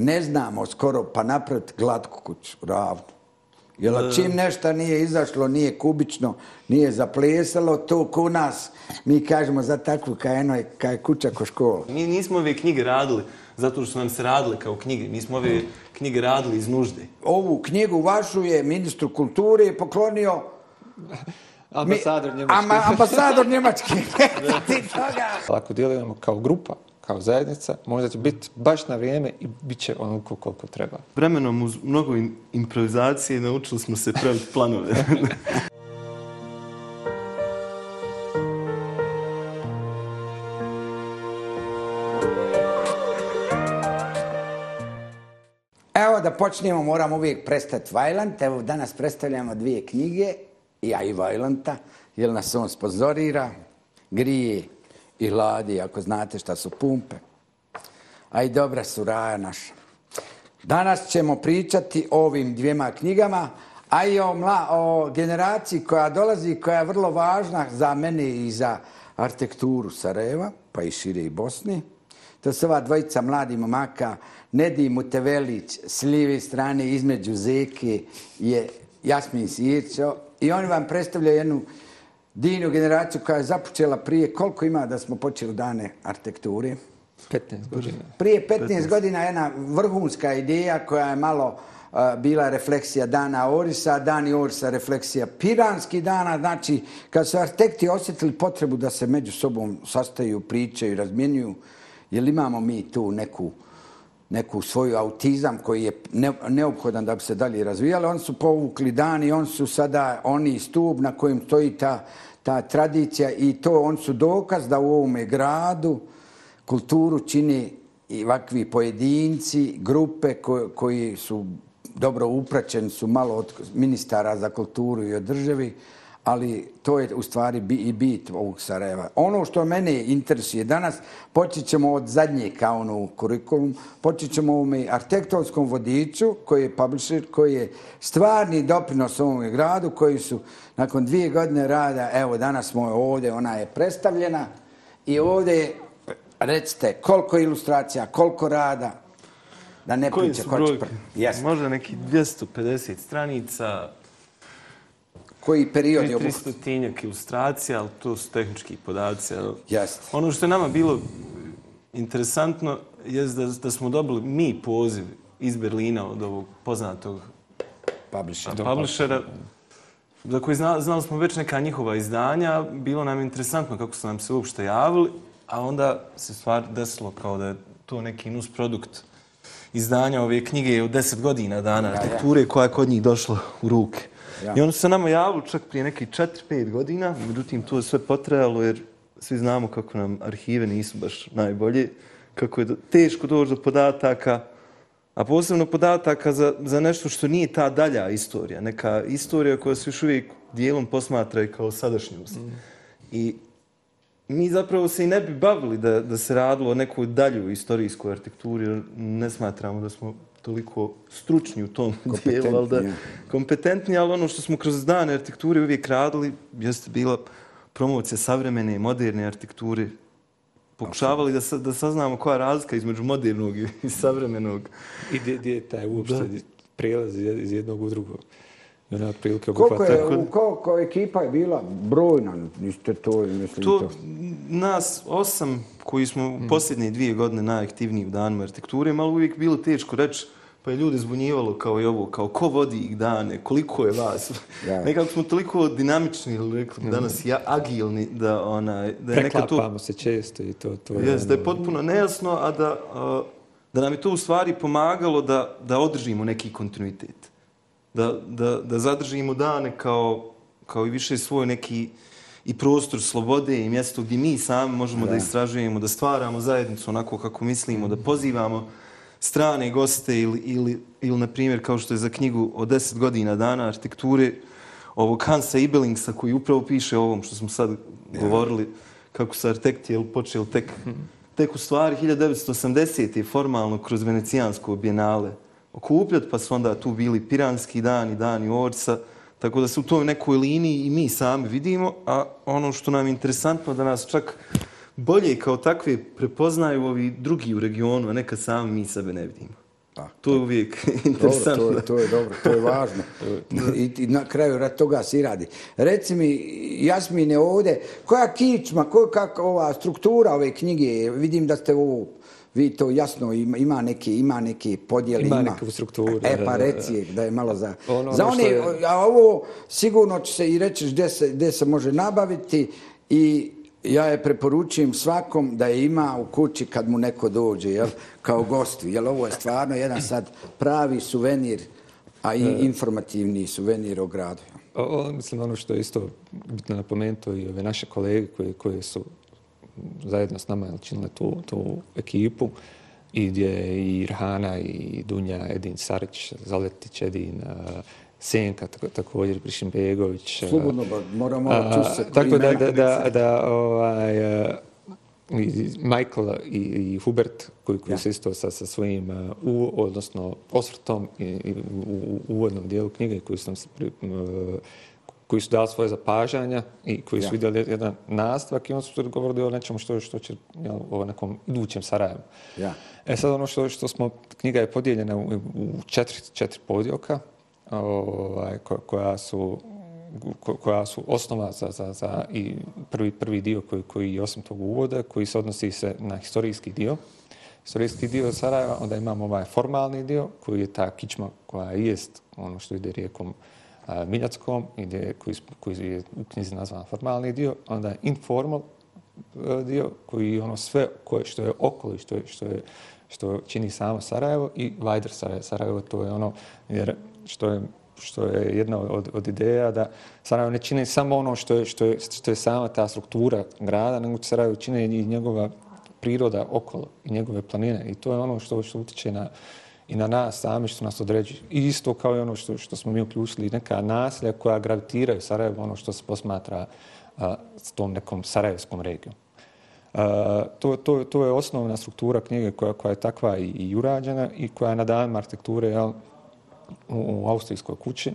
ne znamo skoro pa napraviti glatku kuću, ravnu. Jer čim nešto nije izašlo, nije kubično, nije zaplesalo, to ko nas, mi kažemo za takvu kaj, eno, kaj kuća ko škola. Mi nismo ove knjige radili zato što nam se radile kao knjige. Mi smo ove knjige radili iz nužde. Ovu knjigu vašu je ministru kulture poklonio Ambasador Njemačke. Ama, ambasador Njemačke. Ti toga. Ako djelujemo kao grupa, kao zajednica, možda će biti baš na vrijeme i bit će onoliko koliko treba. Vremenom uz mnogo im- improvizacije naučili smo se praviti planove. Evo da počnemo, moramo uvijek prestati Vajlant. Evo danas predstavljamo dvije knjige, ja i Vajlanta, jer nas on spozorira, grije i hladi, ako znate šta su pumpe. A i dobra su raja naša. Danas ćemo pričati o ovim dvijema knjigama, a i o, mla, o generaciji koja dolazi, koja je vrlo važna za mene i za arhitekturu Sarajeva, pa i šire i Bosni. To su ova dvojica mladi momaka, Nedi Mutevelić s lijeve strane između Zeke je Jasmin Sirćo i oni vam predstavljaju jednu divnu generaciju koja je započela prije, koliko ima da smo počeli dane arhitekture? 15 godina. Prije 15, godina jedna vrhunska ideja koja je malo uh, bila refleksija dana Orisa, dani Orisa refleksija piranskih dana, znači kad su arhitekti osjetili potrebu da se među sobom sastaju, pričaju, razmjenjuju, jer imamo mi tu neku neku svoju autizam koji je ne, neophodan da bi se dalje razvijali. Oni su povukli dan i oni su sada oni stup na kojem stoji ta, ta tradicija i to oni su dokaz da u ovome gradu kulturu čini i ovakvi pojedinci, grupe ko, koji su dobro upraćeni, su malo od ministara za kulturu i od državi, ali to je u stvari bi, i bit ovog Sarajeva. Ono što mene interesuje danas, počet ćemo od zadnje kao ono kurikulum, počet ćemo ovome arhitektorskom vodiču koji je publisher, koji je stvarni doprinos ovom gradu, koji su nakon dvije godine rada, evo danas smo ovdje, ona je predstavljena i ovdje je recite koliko ilustracija, koliko rada, da ne Koji su ko će prvi. Možda neki 250 stranica, Koji period je obuhvat? 300 tinjak ilustracija, ali to su tehnički podaci. Jeste. Ono što je nama bilo interesantno je da, da smo dobili mi poziv iz Berlina od ovog poznatog Publisher. publishera, za koji zna, znali smo već neka njihova izdanja, bilo nam interesantno kako su nam se uopšte javili, a onda se stvar desilo kao da je to neki nus produkt izdanja ove knjige od 10 godina dana arhitekture koja je kod njih došla u ruke. Ja. I oni se nama javili čak prije nekih 4-5 godina, međutim to je sve potrajalo jer svi znamo kako nam arhive nisu baš najbolje, kako je teško doći do podataka, a posebno podataka za, za nešto što nije ta dalja istorija, neka istorija koja se još uvijek dijelom posmatra i kao sadašnjost. I mi zapravo se i ne bi bavili da, da se radilo o nekoj dalju istorijskoj arhitekturi, jer ne smatramo da smo toliko stručni u tom dijelu, ali da, kompetentni, ali ono što smo kroz dane arhitekture uvijek radili, jeste bila promocija savremene, moderne arhitekture. Pokušavali da, sa, da saznamo koja je razlika između modernog i, i savremenog. I gdje, je taj uopšte prijelaz iz iz jednog u drugo. Ona otprilike Koliko obuhvata. je, u koliko ekipa je bila brojna, niste to, mislim to. To nas osam koji smo u posljednje dvije godine najaktivniji u danima arhitekture, malo uvijek bilo teško reći, pa je ljudi zbunjivalo kao i ovo, kao ko vodi ih dane, koliko je vas. Ja. Nekako smo toliko dinamični, ili rekli bi danas, ja, agilni, da, onaj, da je neka to Preklapamo se često i to, to Jes, da je ono- potpuno nejasno, a da, a, da nam je to u stvari pomagalo da, da održimo neki kontinuitet. Da, da, da zadržimo dane kao, kao i više svoj neki i prostor slobode i mjesto gdje mi sami možemo da, da istražujemo, da stvaramo zajednicu onako kako mislimo, da pozivamo strane goste ili, ili, ili na primjer, kao što je za knjigu o 10 godina dana arhitekture, ovog Hansa Ibelingsa koji upravo piše o ovom što smo sad govorili, kako su arhitekti jel, počeli tek, tek u stvari 1980. je formalno kroz venecijansko bijenale okupljati, pa su onda tu bili piranski dani, dani Orsa, tako da se u toj nekoj liniji i mi sami vidimo, a ono što nam je interesantno da nas čak bolje kao takve prepoznaju ovi drugi u regionu, a nekad sami mi sebe ne vidimo. Pa, To je uvijek Dobro, interesantno. to, je- to je dobro, to je važno. I, I na kraju rad toga se i radi. Reci mi, Jasmine, ovdje, koja kičma, koja, kako ova struktura ove knjige, vidim da ste ovo, vi to jasno, ima, ima neke, ima neke podjele, Ima ima. neku strukturu, E, pa reci da je malo za... Ono- za ono one, je- a ovo sigurno će se i reći gdje se, gdje se može nabaviti i ja je preporučujem svakom da je ima u kući kad mu neko dođe, jel, kao gostu, jel ovo je stvarno jedan sad pravi suvenir, a i informativni suvenir o gradu. O, o, mislim, ono što je isto bitno napomenuto i ove naše kolege koje, koje su zajedno s nama činile tu, tu ekipu i gdje je i Irhana i Dunja, Edin Sarić, Zaletić, Edin, a, Senka, tako, također Prišimbegović. a, Slobodno, ba, moramo tu se Tako da, da, da, da ovaj, a, i Michael i, i Hubert koji, koji Ja. su isto sa, sa svojim uh, u, odnosno osvrtom i, i u, uvodnom dijelu knjige koji su nam se pri, uh, koji su dali svoje zapažanja i koji su Ja. vidjeli jedan nastavak i on su govorili o nečemu što, što će jel, o nekom idućem Sarajevu. Ja. E sad ono što, što smo, knjiga je podijeljena u, u četiri, četiri podjelka ovaj, ko- koja su ko- koja su osnova za, za, za i prvi, prvi dio koji, koji je osim tog uvoda, koji se odnosi se na historijski dio. Historijski dio Sarajeva, onda imamo ovaj formalni dio koji je ta kičma koja jest ono što ide rijekom a, Miljackom, ide, koji, koji je u knjizi nazvan formalni dio, onda je informal e, dio koji je ono sve koje, što je okoli, što, je, što, je, što čini samo Sarajevo i Vajder Sarajevo. Sarajevo to je ono, jer što je što je jedna od, od ideja da Sarajevo ne čini samo ono što je, što je, što je sama ta struktura grada, nego Sarajevo čini i njegova priroda okolo i njegove planine. I to je ono što, što utiče na, i na nas sami što nas određuje. I isto kao i ono što, što smo mi uključili, neka naselja koja gravitiraju Sarajevo, ono što se posmatra a, s tom nekom sarajevskom regijom. A, to, to, to je osnovna struktura knjige koja, koja je takva i, i urađena i koja je na dan arhitekture jel, u, u Austrijskoj kući.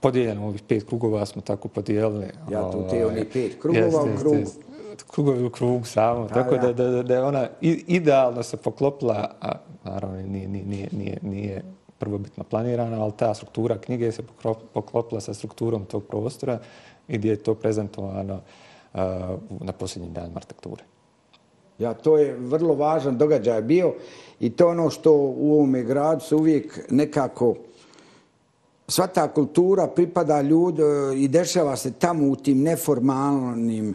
Podijeljeno ovih pet krugova smo tako podijelili. Ja tu te ovaj, oni pet krugova jeste, u jeste, krugu. jeste. Krugovi u krugu samo. Da, tako da. da, da, je ona idealno se poklopila, a naravno nije, nije, nije, nije, nije prvobitno planirana, ali ta struktura knjige se poklopila sa strukturom tog prostora i gdje je to prezentovano uh, na posljednjim danima arhitekture. Ja, to je vrlo važan događaj bio i to ono što u ovome gradu se uvijek nekako sva ta kultura pripada ljudi i dešava se tamo u tim neformalnim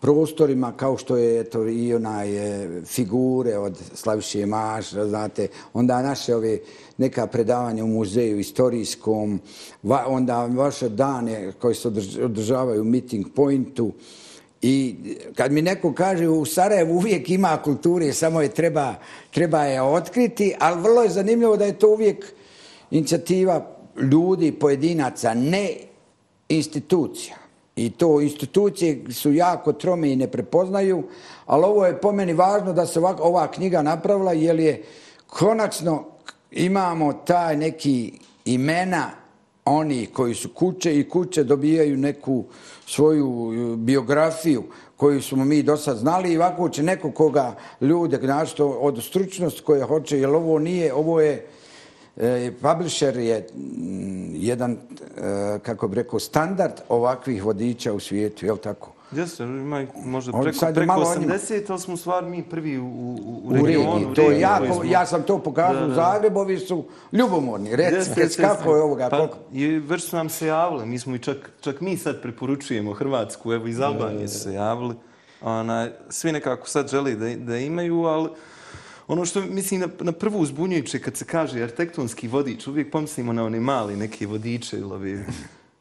prostorima kao što je to i onaj e, figure od Slaviše Maša, znate, onda naše ove neka predavanja u muzeju istorijskom, va, onda vaše dane koji se održavaju u meeting pointu, I kad mi neko kaže u Sarajevu uvijek ima kulture, samo je treba, treba je otkriti, ali vrlo je zanimljivo da je to uvijek inicijativa ljudi, pojedinaca, ne institucija. I to institucije su jako trome i ne prepoznaju, ali ovo je po meni važno da se ovak, ova knjiga napravila, jer je konačno imamo taj neki imena oni koji su kuće i kuće dobijaju neku svoju e, biografiju koju smo mi do sad znali. I ovako će neko koga ljude, znači od stručnosti koje hoće, jer ovo nije, ovo je, e, publisher je mm, jedan, e, kako bi rekao, standard ovakvih vodiča u svijetu, je li tako? Jeste, ima možda preko, preko malo o njima. 80, ali smo u stvari mi prvi u, u, u U regionu. regiji, u to je jako, smo- ja sam to pokazao Da, u da. Zagrebu, ovi su ljubomorni. Reci, Jeste, reci jeste, kako je ovoga, Pa, koliko? i već su nam se javili, mi smo i čak, čak mi sad preporučujemo Hrvatsku, evo iz Albanije su se javili. Ona, svi nekako sad želi da, da imaju, ali ono što mislim na, na prvu uzbunjujuće kad se kaže arhitektonski vodič, uvijek pomislimo na one mali neke vodiče ili ove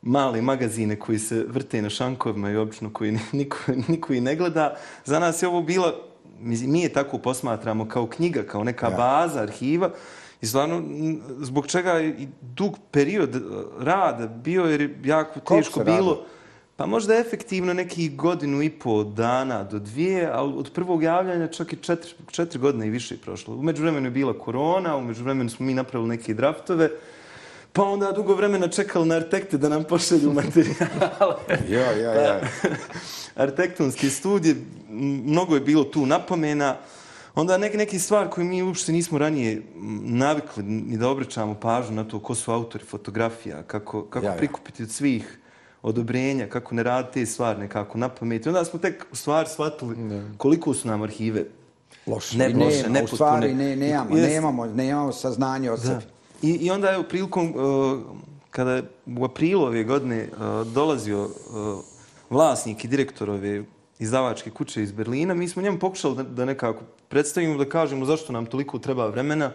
male magazine koji se vrte na šankovima i obično koji ni- niko, niko i ne gleda. Za nas je ovo bila, mi je tako posmatramo kao knjiga, kao neka Ja. baza, arhiva. I stvarno, zbog čega i dug period e, rada bio jer je jako Koliko teško bilo. radilo? Pa možda efektivno nekih godinu i po dana do dvije, ali od prvog javljanja čak i četiri, četiri godine i više je prošlo. Umeđu vremenu je bila korona, umeđu vremenu smo mi napravili neke draftove, pa onda dugo vremena čekali na arhitekte da nam pošalju materijale. Ja, ja, ja. arhitektonske studije, mnogo je bilo tu napomena. onda neke, neke stvari koje mi uopšte nismo ranije navikli ni da obraćamo pažnju na to ko su autori fotografija, kako, kako Ja, ja. prikupiti od svih odobrenja, kako ne raditi te stvari nekako na pamet. I onda smo tek u stvari shvatili koliko su nam arhive Loše. Ne, I loše, nema, u stvari ne, nemamo, Jest. nemamo, nemamo saznanje o sebi. I, I onda je prilikom, uh, kada je u aprilu ove godine uh, dolazio uh, vlasnik i direktor ove izdavačke kuće iz Berlina, mi smo njemu pokušali da, da nekako predstavimo, da kažemo zašto nam toliko treba vremena,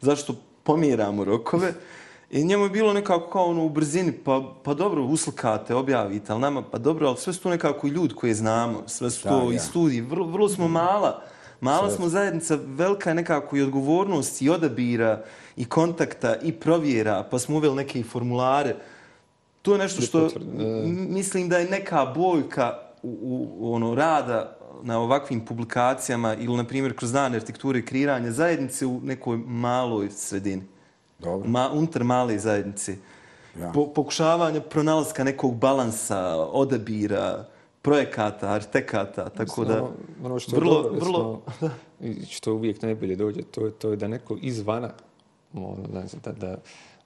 zašto pomjeramo rokove. I njemu je bilo nekako kao ono u brzini, pa, pa dobro, uslikate, objavite, ali nama, pa dobro, ali sve su to nekako i ljudi koje znamo, sve su to i studiji, vrlo, vrlo smo mala, mala smo zajednica, velika je nekako i odgovornost i odabira i kontakta i provjera, pa smo uveli neke i formulare. To je nešto što mislim da je neka boljka u, u ono rada na ovakvim publikacijama ili, na primjer, kroz dan arhitekture i kreiranja zajednice u nekoj maloj sredini. Dobro. Ma, unutar male zajednice. Ja. Po, pokušavanja pronalaska nekog balansa, odabira, projekata, arhitekata, tako da... Ono- ono što je vrlo, dobro, vrlo, i što uvijek najbolje dođe, to je, to je da neko izvana ono, znam, da, da,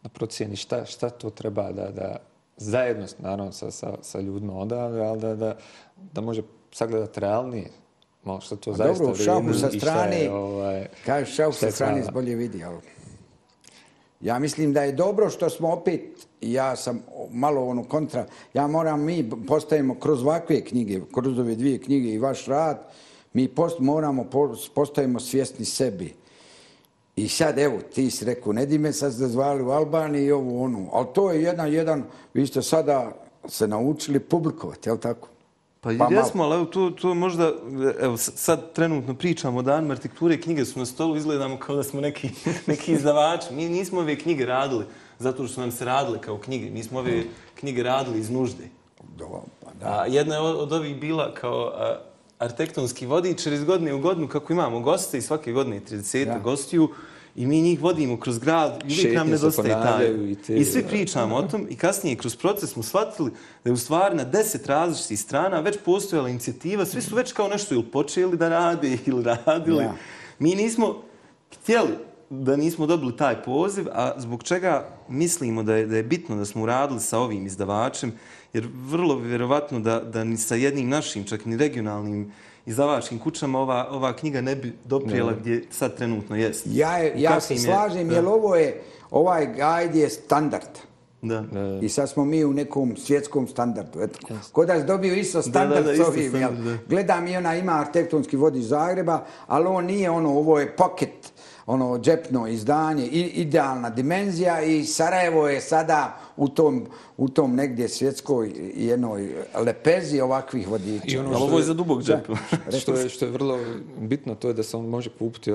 da procijeni šta, šta to treba da, da zajedno, naravno, sa, sa, sa ljudima odavde, ali da, da, da može sagledati realnije malo što to A zaista dobro, u sa strane, je, ovaj, kažeš šta sa strane bolje vidi, ali ja mislim da je dobro što smo opet, ja sam malo ono kontra, ja moram, mi postajemo kroz ovakve knjige, kroz ove dvije knjige i vaš rad, mi post, moramo, postajemo svjesni sebi. I sad, evo, ti si rekao, ne di me sad zvali u Albaniji i ovo, ono. Ali to je jedan, jedan, vi ste sada se naučili publikovati, je li tako? Pa, Pa jesmo, ali evo, to, to možda, evo, sad trenutno pričamo o danima arhitekture, knjige su na stolu, izgledamo kao da smo neki, neki izdavači. Mi nismo ove knjige radili zato što su nam se radile kao knjige. Mi smo ove knjige radili iz nužde. Do, pa da. A jedna je od ovih bila kao a, arhitektonski vodič, jer iz godine u godinu, kako imamo goste i svake godine 30 Da. gostiju, i mi njih vodimo kroz grad i uvijek nam nedostaje taj. i te- I svi pričamo o tom i kasnije kroz proces smo shvatili da je u stvari na deset različitih strana već postojala inicijativa, svi su već kao nešto ili počeli da rade ili radili. Ja. Mi nismo htjeli da nismo dobili taj poziv, a zbog čega mislimo da je, da je bitno da smo uradili sa ovim izdavačem, jer vrlo vjerovatno da, da ni sa jednim našim, čak ni regionalnim izdavačkim kućama ova, ova knjiga ne bi doprijela gdje sad trenutno jest. Ja, ja se je- slažem, da. jer ovo je, ovaj gajd je standard. Da. I sad smo mi u nekom svjetskom standardu. Eto, ko da si dobio isto standard da, s isto ovim. standard, jel? da. Gledam i ona ima arhitektonski vodič Zagreba, ali on nije ono, ovo je pocket, ono džepno izdanje, idealna dimenzija i Sarajevo je sada u tom, u tom negdje svjetskoj jednoj lepezi ovakvih vodiča. I ono što ovo je je- za dubog džep. što je, što je vrlo bitno, to je da se on može kupiti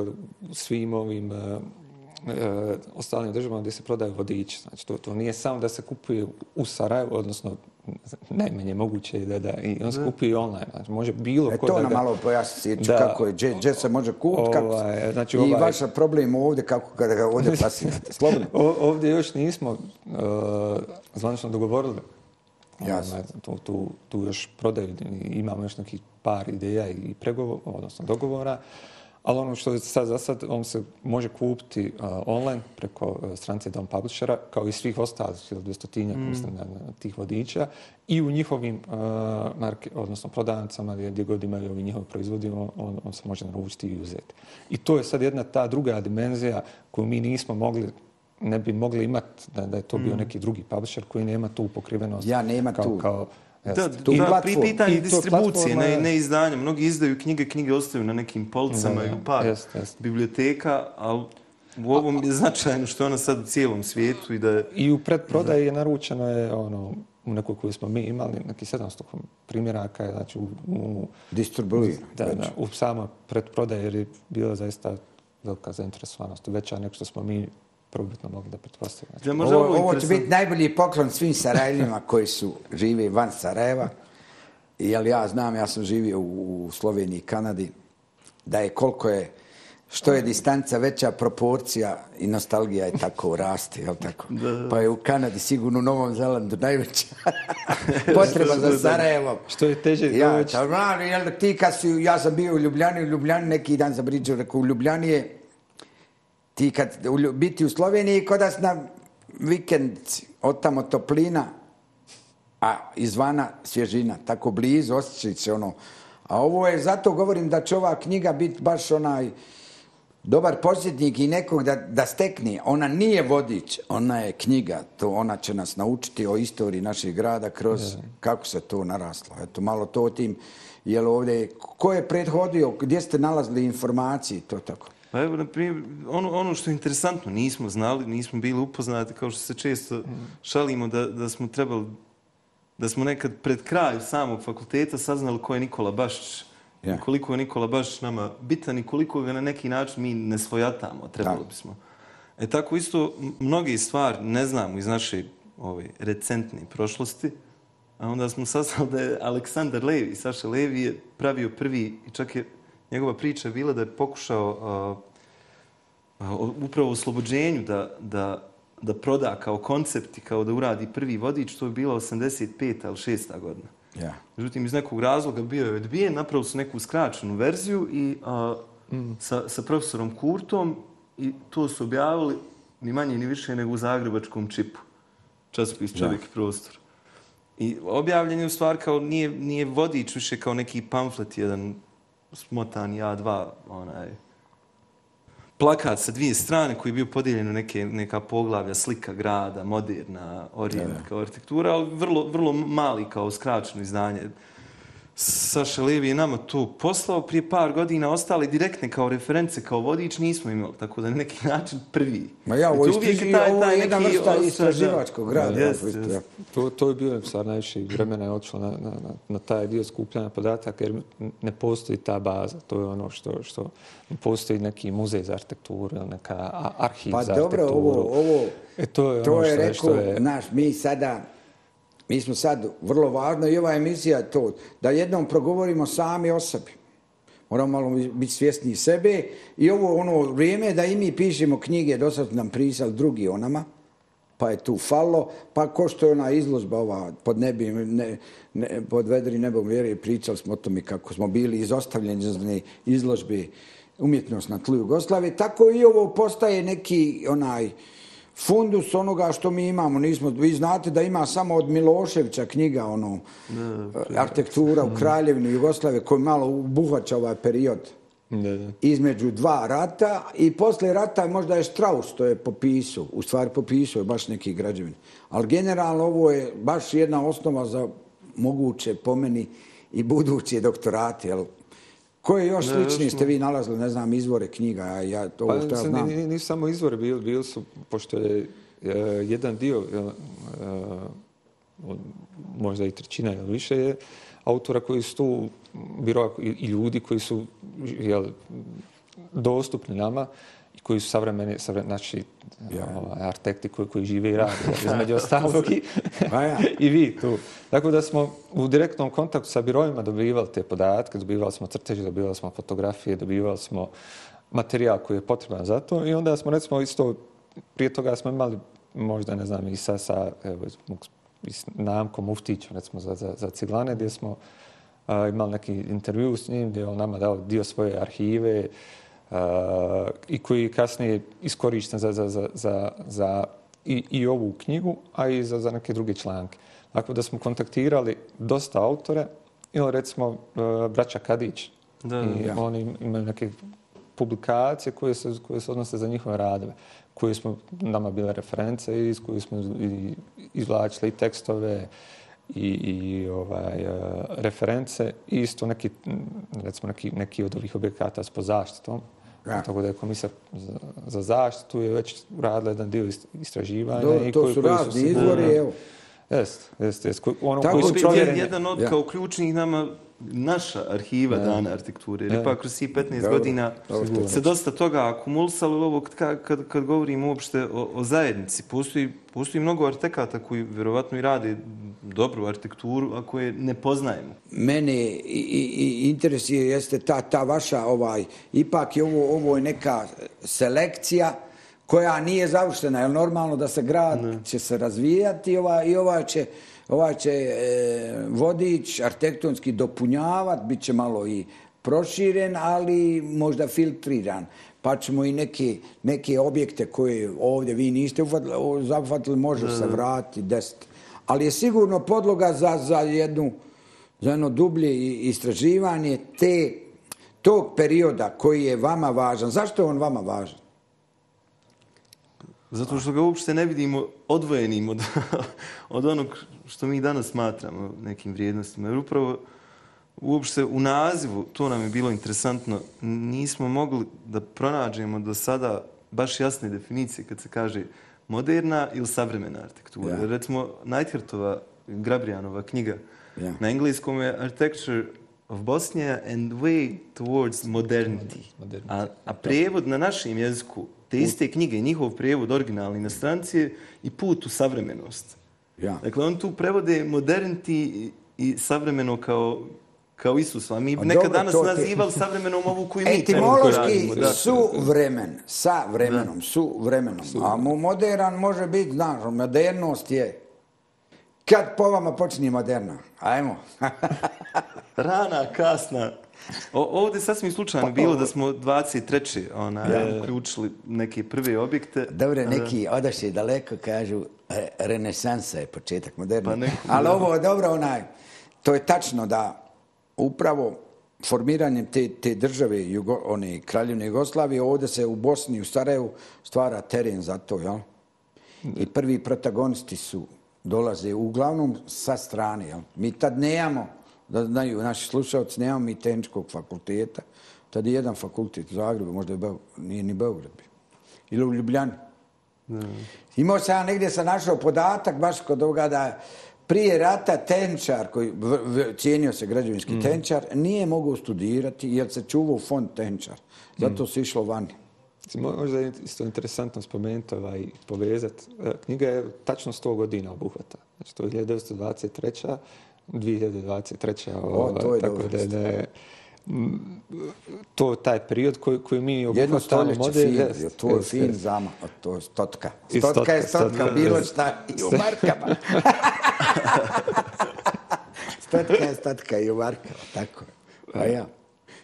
svim ovim uh, uh, ostalim državama gdje se prodaju vodiči. Znači, to, to nije samo da se kupuje u Sarajevu, odnosno najmanje moguće da, da i on se kupuje i online. Znači, može bilo E ko to da nam ga- malo pojasni Sirču, Da. kako je, gdje, se može kupiti, kako Ovaj, znači, i ovaj- vaš problem ovdje, kako kada ga ovdje plasirate. Slobodno. Ovdje još nismo uh, zvanično dogovorili. Jasno. Ovaj, Tu, tu, tu još prodaju, imamo još nekih par ideja i pregovora, odnosno dogovora. Ali ono što je sad za sad, on se može kupiti uh, online preko uh, stranice Dom Publishera, kao i svih ostalih, ili dvjestotinjak, mm. mislim, na, na tih vodiča. I u njihovim uh, marke, odnosno prodavnicama gdje, gdje god imaju ovi njihovi proizvodi, on, on, on se može naručiti i uzeti. I to je sad jedna ta druga dimenzija koju mi nismo mogli ne bi mogli imati da, da je to bio neki drugi publisher koji nema tu pokrivenost. Mm. Ja, nema kao, tu. Kao, Da, jest. Tu da, pri pitanju distribucije, ne, ne izdanja. Mnogi izdaju knjige, knjige ostaju na nekim policama Da, i da, u par jest, jest. biblioteka, ali u ovom je značajno što je ona sad u cijelom svijetu i da je... I u predprodaji je naručeno je ono, u nekoj koju smo mi imali, neki 700 primjeraka, je, znači u, u, Distribuira. da, da, u sama predprodaji jer je bila zaista velika zainteresovanost, veća nego što smo mi prvobitno mogli da pretpostavimo. Znači, Da, Ovo, ovo, ovo će biti najbolji poklon svim Sarajljima koji su žive van Sarajeva. Jer ja znam, ja sam živio u, u Sloveniji i Kanadi, da je koliko je što je distanca veća proporcija i nostalgija je tako raste, jel tako? Pa je u Kanadi sigurno u Novom Zelandu najveća potreba za Sarajevom. Što je teže Ja, doći. taman, jel ti kad si, ja sam bio u Ljubljani, u Ljubljani neki dan za Bridžu, rekao u Ljubljani je, ti kad biti u Sloveniji kod nas na vikendici, od tamo toplina, a izvana svježina, tako blizu, osjećaj se ono. A ovo je, zato govorim da će ova knjiga biti baš onaj dobar posjetnik i nekog da, da stekne. Ona nije vodič, ona je knjiga. To ona će nas naučiti o istoriji našeg grada kroz kako se to naraslo. Eto, malo to o tim, jel ovdje, ko je prethodio, gdje ste nalazili informacije, to tako. Pa evo, na primjer, ono, ono što je interesantno, nismo znali, nismo bili upoznati, kao što se često šalimo da, da smo trebali, da smo nekad pred kraj samog fakulteta saznali ko je Nikola Bašić. I koliko je Nikola Bašić nama bitan i koliko ga na neki način mi ne svojatamo, trebali bismo. E tako isto mnoge stvari ne znamo iz naše ove, recentne prošlosti, a onda smo saznali da je Aleksandar Levi, Saša Levi je pravio prvi, i čak je njegova priča je bila da je pokušao o- upravo u oslobođenju da, da, da proda kao koncept i kao da uradi prvi vodič, to je bila 85. ili 6. godina. Ja. Međutim, iz nekog razloga bio je odbijen, napravili su neku skraćenu verziju i a, sa, sa profesorom Kurtom i to su objavili ni manje ni više nego u Zagrebačkom čipu. Časopis Čovjek i prostor. I objavljen je u stvari kao nije, nije vodič više kao neki pamflet jedan smotan A2 onaj plakat sa dvije strane koji je bio podijeljen u neke, neka poglavlja, slika grada, moderna, orijent kao arhitektura, ali vrlo, vrlo mali kao skraćeno izdanje. Saša Levi je nama to poslao prije par godina, ostale direktne kao reference, kao vodič nismo imali, tako da na neki način prvi. Ma ja, ovo, tu je taj- ovo taj je jedna vrsta istraživačkog da. rada. Jest, isto, jest. ja. To, to je bilo sad najviše vremena je otišlo na, na, na, na taj dio skupljanja podataka jer ne postoji ta baza. To je ono što, što ne postoji neki muzej za arhitekturu ili neka arhiv Pa za dobro, arhitekturu. ovo, ovo, E, to je to ono je što, rekao, što je... znaš, mi sada, mi smo sad, vrlo važno i ova emisija je to, da jednom progovorimo sami o sebi. Moramo malo biti svjesni sebe i ovo ono vrijeme da i mi pišemo knjige, do sad nam prisali drugi o nama, pa je tu falo, pa ko što je ona izložba ova pod nebi, ne, ne, pod vedri nebom vjere, pričali smo o tome kako smo bili izostavljeni iz izložbe umjetnost na tlu Jugoslavije, tako i ovo postaje neki onaj fundus onoga što mi imamo. Nismo, vi znate da ima samo od Miloševića knjiga, ono, arhitektura u Kraljevini Jugoslavije, koji malo obuhvaća ovaj period Da, da. između dva rata i posle rata možda je Strauss to je popisao, u stvari popisao je baš neki građevin. Ali generalno ovo je baš jedna osnova za moguće po meni i buduće doktorate. Jel? Koje još Ne, slični ste vi nalazili, ne znam, izvore knjiga, ja to Pa, što ja znam. ni- ni- nisu samo izvori bili, bili su, pošto je e, jedan dio, e, e, od- možda i trećina ili više je, autora koji su tu, biro i, i ljudi koji su jel, dostupni nama i koji su savremeni, savremeni znači, ovaj, arhitekti koji, koji žive i rade, između ostalog i, Pa ja. i vi tu. Tako da smo u direktnom kontaktu sa birovima dobivali te podatke, dobivali smo crteže, dobivali smo fotografije, dobivali smo materijal koji je potreban za to i onda smo recimo isto, prije toga smo imali možda ne znam i sa, sa evo, s Namkom Uftićem recimo za, za, za Ciglane gdje smo a, imali neki intervju s njim gdje je on nama dao dio svoje arhive i koji je kasnije iskorišten za, za, za, za, za i, i ovu knjigu, a i za, za neke druge članke. Tako da smo kontaktirali dosta autore, ili recimo e, braća Kadić. Da, I ja. oni imaju neke publikacije koje se, koje se odnose za njihove radove, koje smo nama bile reference i iz koje smo izvlačili i tekstove i, i ovaj, e, reference i isto neki, recimo neki, neki od ovih objekata s pod zaštitom. Ja. Tako da je komisar za, za zaštitu je već uradila jedan dio ist- istraživanja. Dobro, i to koji- su koji razni se- izvori, evo. Jest, jest, jest. Ono Tako koji su Opet je provjereni. jedan od Ja. kao ključnih nama naša arhiva dana arhitekture. Jer Ja. ipak kroz svih 15 Dobro, godina dobro. se dosta toga akumulisalo ovo kad, kad, kad govorimo uopšte o, o zajednici. Postoji, postoji mnogo arhitekata koji vjerovatno i rade dobru arhitekturu ako je ne poznajemo. Mene i, i, interesuje jeste ta, ta vaša, ovaj, ipak je ovo, ovo je neka selekcija koja nije završena. Je normalno da se grad ne. će se razvijati ovaj, i ovaj će, ovaj će e, vodič arhitektonski dopunjavati, bit će malo i proširen, ali možda filtriran pa ćemo i neke, neke objekte koje ovdje vi niste zahvatili, može se vratiti, desiti. Ali je sigurno podloga za, za, jednu, za jedno dublje istraživanje te, tog perioda koji je vama važan. Zašto je on vama važan? Zato što ga uopšte ne vidimo odvojenim od, od onog što mi danas smatramo nekim vrijednostima. Jer upravo uopšte u nazivu, to nam je bilo interesantno, nismo mogli da pronađemo do sada baš jasne definicije kad se kaže moderna ili savremena arhitektura. Ja. Recimo, Neidhartova, Grabrijanova knjiga ja. na engleskom je Architecture of Bosnia and Way Towards Modernity. modernity. A, a prijevod na našem jeziku te iste knjige, njihov prijevod originalni na stranci i put u savremenost. Ja. Dakle, on tu prevode modernity i savremeno kao kao Isus. A mi nekad dobro, danas to, nazivali savremenom ovu koju mi Etimološki su vremen, sa vremenom, su vremenom. A mu modern može biti, znaš, modernost je kad po vama počinje moderna. Ajmo. Rana, kasna. O, ovdje sasvim slučajno pa, bilo da smo 23. Ona, ja. uključili neke prve objekte. Dobre, neki odašli daleko kažu renesansa je početak moderna. Pa neko, Ali ovo, dobro, onaj, to je tačno da upravo formiranjem te, te države, Jugo, one kraljevne Jugoslavije, ovdje se u Bosni, u Sarajevu, stvara teren za to, jel? I prvi protagonisti su dolaze uglavnom sa strane, jel? Mi tad nemamo, da znaju naši slušalci, nemamo mi tehničkog fakulteta. Tad je jedan fakultet u Zagrebu, možda je Beo, nije ni Beograd bio. Ili u Ljubljani. Mm. Imao sam ja negdje sam našao podatak, baš kod ovoga da prije rata tenčar, koji cijenio se građevinski mm. tenčar, nije mogao studirati jer se čuvao fond tenčar. Zato mm. se išlo vani. Možda je isto interesantno spomenuti ovaj, povezati. E, knjiga je tačno 100 godina obuhvata. Znači, to je 1923. 2023. O, to je tako dobro. Da, da je, to taj period koji, koji mi obuhvatamo model. Jedno stoljeće fin, to je fin zama, to je stotka. Stotka, stotka je stotka, stotka bilo šta i u markama. stotka je stotka i u markama, tako je. A ja.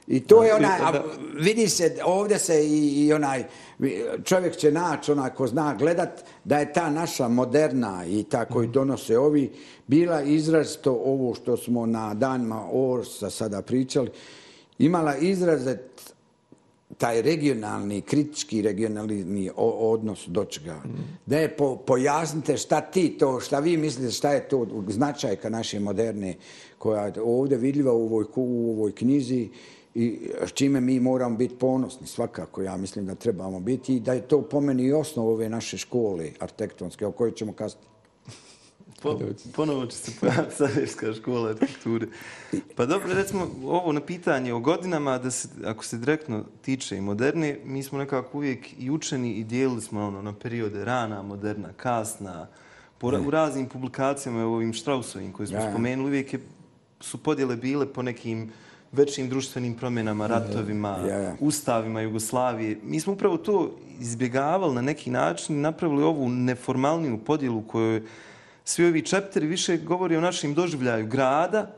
I to je onaj, a vidi se, ovdje se i, i onaj, čovjek će naći, onaj ko zna gledat, da je ta naša moderna i ta koji mhm. donose ovi, bila izrazito ovo što smo na danima Orsa sada pričali, imala izrazet taj regionalni, kritički regionalni odnos do čega. Mm. Da je po, pojasnite šta ti to, šta vi mislite, šta je to značajka naše moderne koja je ovdje vidljiva u ovoj, u ovoj knjizi i s čime mi moramo biti ponosni svakako, ja mislim da trebamo biti i da je to pomeni i osnov ove naše škole arhitektonske o kojoj ćemo kasnije Po, ponovo će se pojaviti Sarajevska škola arhitekture. Pa dobro, recimo, ovo na pitanje o godinama, da se, ako se direktno tiče i moderne, mi smo nekako uvijek i učeni i dijelili smo ono, na periode rana, moderna, kasna, po, u raznim publikacijama, u ovim Strausovim koje smo ja. spomenuli, uvijek je, su podjele bile po nekim većim društvenim promjenama, ratovima, ja, ja. ustavima Jugoslavije. Mi smo upravo to izbjegavali na neki način i napravili ovu neformalniju podjelu koju svi ovi čepteri više govori o našim doživljaju grada,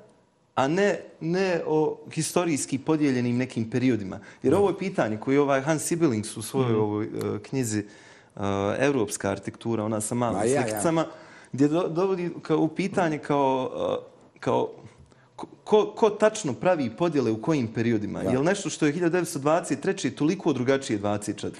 a ne, ne o historijski podijeljenim nekim periodima. Jer ovo je pitanje koje je ovaj Hans Sibelings u svojoj mm. ovoj uh, knjizi uh, Evropska arhitektura, ona sa malim ja, slikicama, ja. gdje do, dovodi kao u pitanje kao, uh, kao ko, ko tačno pravi podjele u kojim periodima. Ja. Je li nešto što je 1923. toliko drugačije 24.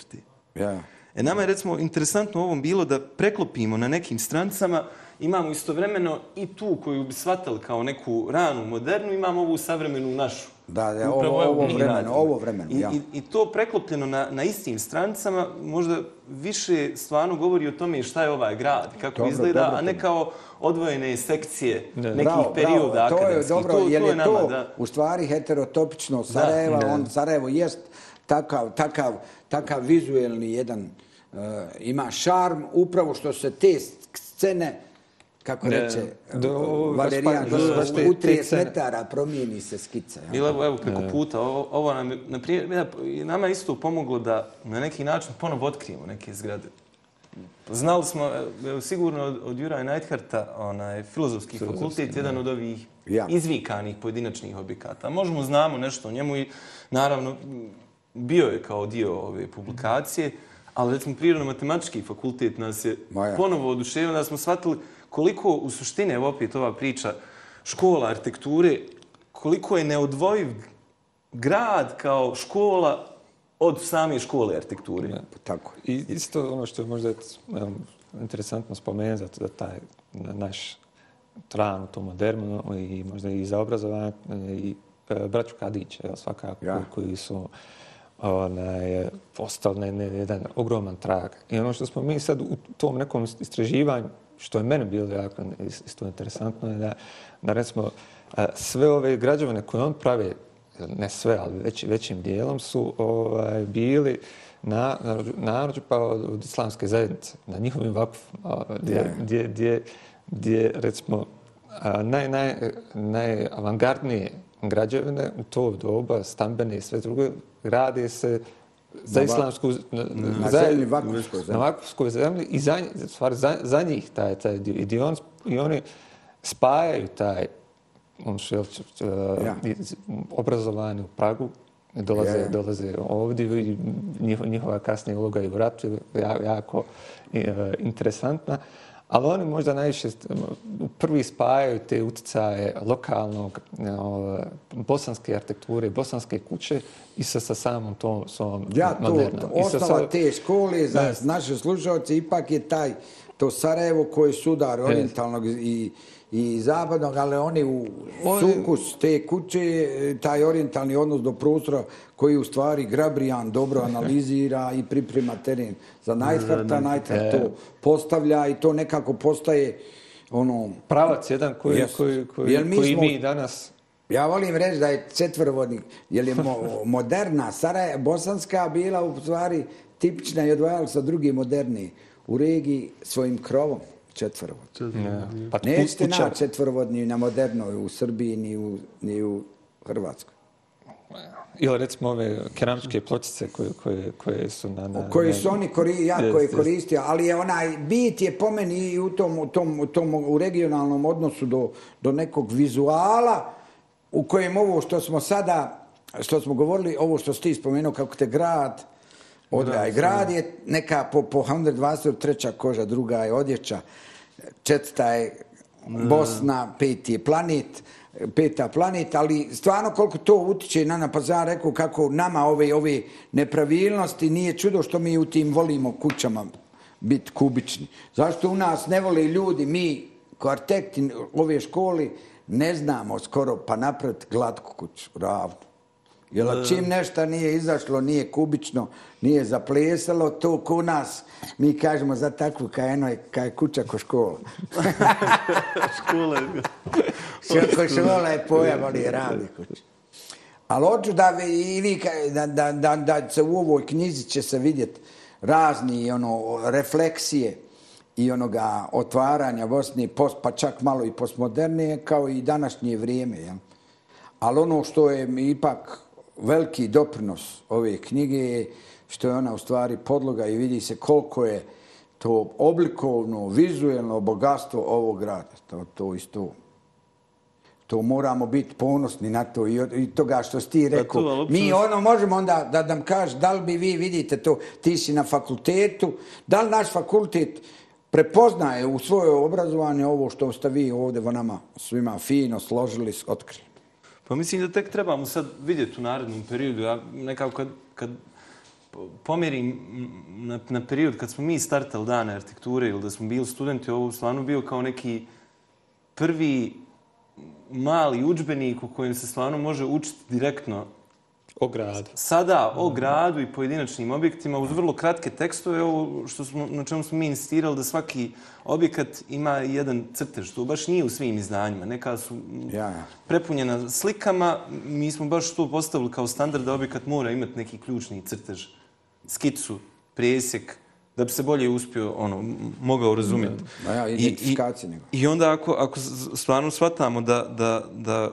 Ja. E nama je recimo interesantno u ovom bilo da preklopimo na nekim strancama imamo istovremeno i tu koju bi shvatili kao neku ranu modernu, imamo ovu savremenu našu. Da, da, ovo, ovo vremeno, ovo vremeno, ja. I, i, I to preklopljeno na, na istim strancama možda više stvarno govori o tome šta je ovaj grad, kako dobro, izgleda, dobro, a ne kao odvojene sekcije ne. nekih bravo, perioda bravo, to je dobro, to, jer je to, nama, da. u stvari heterotopično Sarajeva, da, on Sarajevo jest takav, takav, takav vizuelni jedan, uh, ima šarm, upravo što se te scene kako Ne, reče do- ovo- Valerijan, pa- baš te- u 30 te scene. metara promijeni se skica. ja. Evo, evo preko puta, ovo, ovo nam je, na primjer, ja, i nama je isto pomoglo da na neki način ponovo otkrijemo neke zgrade. Znali smo, evo, sigurno od, od Juraja Neidharta, onaj, filozofski fakultet, jedan od ovih Ja. izvikanih pojedinačnih objekata. Možemo znamo nešto o njemu i naravno bio je kao dio ove publikacije, ali recimo prirodno-matematički fakultet nas je Ma ja. ponovo oduševio da smo shvatili koliko u suštine, evo opet ova priča, škola arhitekture, koliko je neodvojiv grad kao škola od same škole arhitekture. Pa Tako. I isto ono što je možda um, interesantno spomenuti, zato da taj na- naš tran u tom modernu i možda i za obrazovanje i e, braću Kadić, evo, svakako, Ja. koji, koji su onaj, postali ne, ne, jedan ogroman trag. I ono što smo mi sad u tom nekom istraživanju, što je mene bilo jako is- isto interesantno, je da, da recimo sve ove građevine koje on pravi, ne sve, ali već, većim dijelom su ovaj, bili na, narođu pa od, od islamske zajednice, na njihovim vakufima, gdje, gdje, gdje, gdje recimo a, naj, naj, najavangardnije građevine u to doba, stambene i sve druge, grade se za islamsku na, na zemlji, vakufskoj zemlji. Na vakufskoj zemlji i za, u stvari, za, za njih taj, taj dio. I, dio on, I oni spajaju taj on su jel, Ja. uh, iz- obrazovani u Pragu, dolaze, Ja, ja. dolaze ovdje i njihova, njihova kasnija uloga i u ratu je ja- jako uh, interesantna. Ali oni možda najviše prvi spajaju te utjecaje lokalnog, uh, bosanske arhitekture, bosanske kuće i sa, sa samom tom svom Ja, to, modernom. to osnova sa- te škole za Ne. naše slušalce ipak je taj, to Sarajevo koji je sudar orientalnog i, i zapadnog, ali oni u sukus te kuće, taj orientalni odnos do prostora koji u stvari Grabrijan dobro analizira i priprema teren za Neidharta, Neidhart to postavlja i to nekako postaje ono, pravac jedan koji, Jesu. koji, koji, Jer mi koji smo- mi danas Ja volim reći da je četvrvodnik, jer je mo, moderna Saraje, bosanska bila u stvari tipična i odvajala sa druge moderne u regiji svojim krovom četvrvodni. Ja. Pa Nećete kuća- naći četvrvodni na modernoj u Srbiji ni u, ni u Hrvatskoj. Ili recimo ove keramičke pločice koje, koje, koje su na... na koji na- su oni kori, jako je koristio, ali je onaj bit je po meni i u tom, u tom, u tom u regionalnom odnosu do, do nekog vizuala u kojem ovo što smo sada, što smo govorili, ovo što si ti spomenuo kako te grad odgaja. Grad je neka po, po 123. koža, druga je odjeća, četvrta je Bosna, peti je planet, peta planet, ali stvarno koliko to utiče na pa sam ja rekao kako nama ove ove nepravilnosti nije čudo što mi u tim volimo kućama biti kubični. Zašto u nas ne vole ljudi, mi ko arhitekti ove školi ne znamo skoro pa napraviti glatku kuću, ravnu. Jer čim nešto nije izašlo, nije kubično, nije zaplesalo, to ko nas, mi kažemo za takvu kaj eno je, kaj kuća ko škola. Škola je... Sve ko škola je pojam, ali je ravni kuća. Ali hoću da i vi, da, da, da, da se u ovoj knjizi će se vidjeti razni ono, refleksije i onoga otvaranja Bosne, post, pa čak malo i postmodernije, kao i današnje vrijeme. Jel? Ali ono što je ipak veliki doprinos ove knjige je što je ona u stvari podloga i vidi se koliko je to oblikovno, vizuelno bogatstvo ovog grada. To, to isto to moramo biti ponosni na to i, od- i toga što si ti rekao. to, ali uopće Mi ono možemo onda da nam kažeš da li bi vi vidite to, ti si na fakultetu, da li naš fakultet prepoznaje u svoje obrazovanje ovo što ste vi ovdje va nama svima fino složili, otkrili. Pa mislim da tek trebamo sad vidjeti u narednom periodu. Ja nekako kad, kad po- pomjerim na, na period kad smo mi startali dane arhitekture ili da smo bili studenti, ovo stvarno bio kao neki prvi mali učbenik u kojem se stvarno može učiti direktno O gradu. sada o gradu i pojedinačnim objektima uz vrlo kratke tekstove, ovo što smo, na čemu smo mi insistirali da svaki objekat ima jedan crtež. To baš nije u svim izdanjima. Neka su Ja, ja. prepunjena slikama. Mi smo baš to postavili kao standard da objekat mora imati neki ključni crtež. Skicu, presjek, da bi se bolje uspio, ono, mogao razumjeti. Ma ja, I- nego. I onda ako, ako stvarno shvatamo da, da, da,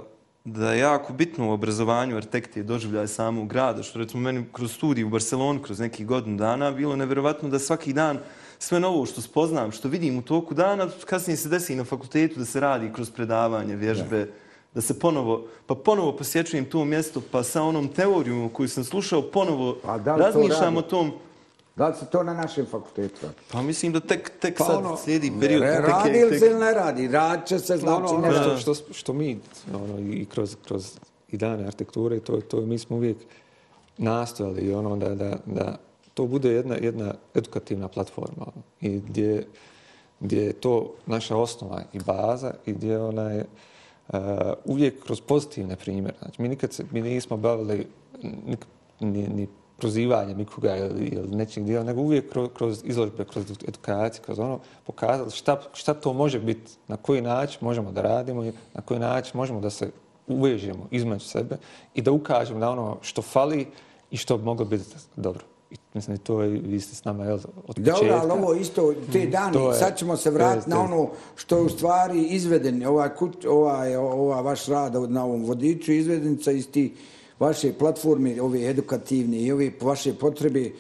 da je jako bitno u obrazovanju arhitektije doživljaj samog grada, što recimo meni kroz studij u Barcelonu, kroz nekih godinu dana, bilo nevjerovatno da svaki dan sve novo što spoznam, što vidim u toku dana, kasnije se desi i na fakultetu da se radi kroz predavanje, vježbe, da se ponovo, pa ponovo posjećujem to mjesto, pa sa onom teorijom koju sam slušao, ponovo to razmišljam radi? o tom, Da li se to na našem fakultetu radi? pa mislim da tek, tek Pa sad ono, slijedi period. Ne, tek- radi ili se ne radi? Rad će se, znači ono, ono nešto. što, što, što mi ono, i kroz, kroz i dane arhitekture, to, to mi smo uvijek nastojali i ono da, da, da to bude jedna, jedna edukativna platforma ono, i gdje, gdje je to naša osnova i baza i gdje ona je uh, uvijek kroz pozitivne primjere. Znači, mi nikad se, mi nismo bavili nik, ni, ni prozivanjem nikoga ili, ili nečeg dijela, nego uvijek kroz, kroz izložbe, kroz edukaciju, kroz ono, pokazali šta, šta to može biti, na koji način možemo da radimo i na koji način možemo da se uvežemo između sebe i da ukažemo na ono što fali i što bi moglo biti dobro. I mislim, i to je, vi ste s nama, jel, od početka. Dobro, ali ovo isto, te dani, to je- sad ćemo se vratiti na ono što je u stvari izveden, ovaj, kut, ovaj, ova vaš rad na ovom vodiču, izvedenica iz ti vaše platforme, ove edukativne i ove vaše potrebe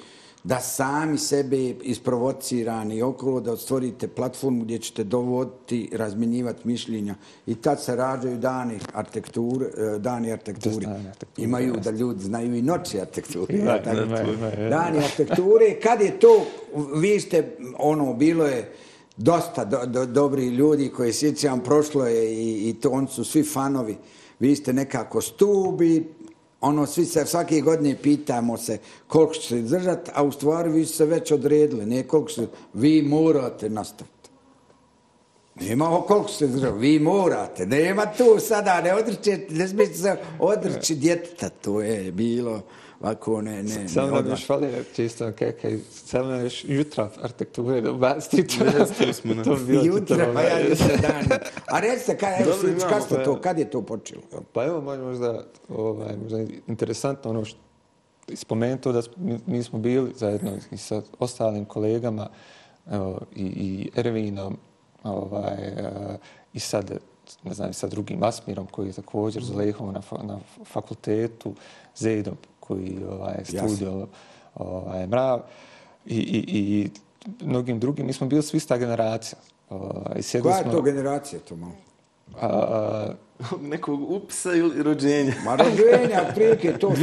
da sami sebe isprovocirani okolo, da stvorite platformu gdje ćete dovoditi, razmjenjivati mišljenja. I tad se rađaju dani arhitekture, dani arhitekture, Imaju da ljudi znaju i noći arhitekture. Dani arhitekture, kad je to, vi ste, ono, bilo je dosta do, do, dobri ljudi koji sjećam, prošlo je i, i to, oni su svi fanovi. Vi ste nekako stubi, ono, svi se svake godine pitamo se koliko će se držati, a u stvari vi se već odredili, ne koliko se, vi morate nastaviti. Nema koliko se držao, vi morate, nema tu sada, ne odričete, ne smijete se odriči djeteta, to je bilo ovako, ne, ne, ne, Samo nam odmah. još fali čisto kakaj, samo nam još jutra arhitekture da ubaciti. Jeste, smo, ne. to Jutra, pa ja jutra dan. A recite, kaj, evo, Dobro, Slić, imamo, kad ste pa to, evo. kad je to počelo? Pa evo, možda, možda, ovaj, možda interesantno ono što spomenuto da mi, smo bili zajedno i sa ostalim kolegama evo, i, i Ervinom ovaj, eh, i sad ne znam, sa drugim Asmirom koji je također za Lehom na, na fakultetu, Zedom koji ovaj, studio ovaj, Mrav i, i, i mnogim drugim. Mi smo bili svi ista generacija. Ovaj, sjedili Koja je smo- to generacija to malo? A, a, nekog upisa ili rođenja. Ma rođenja, otprilike to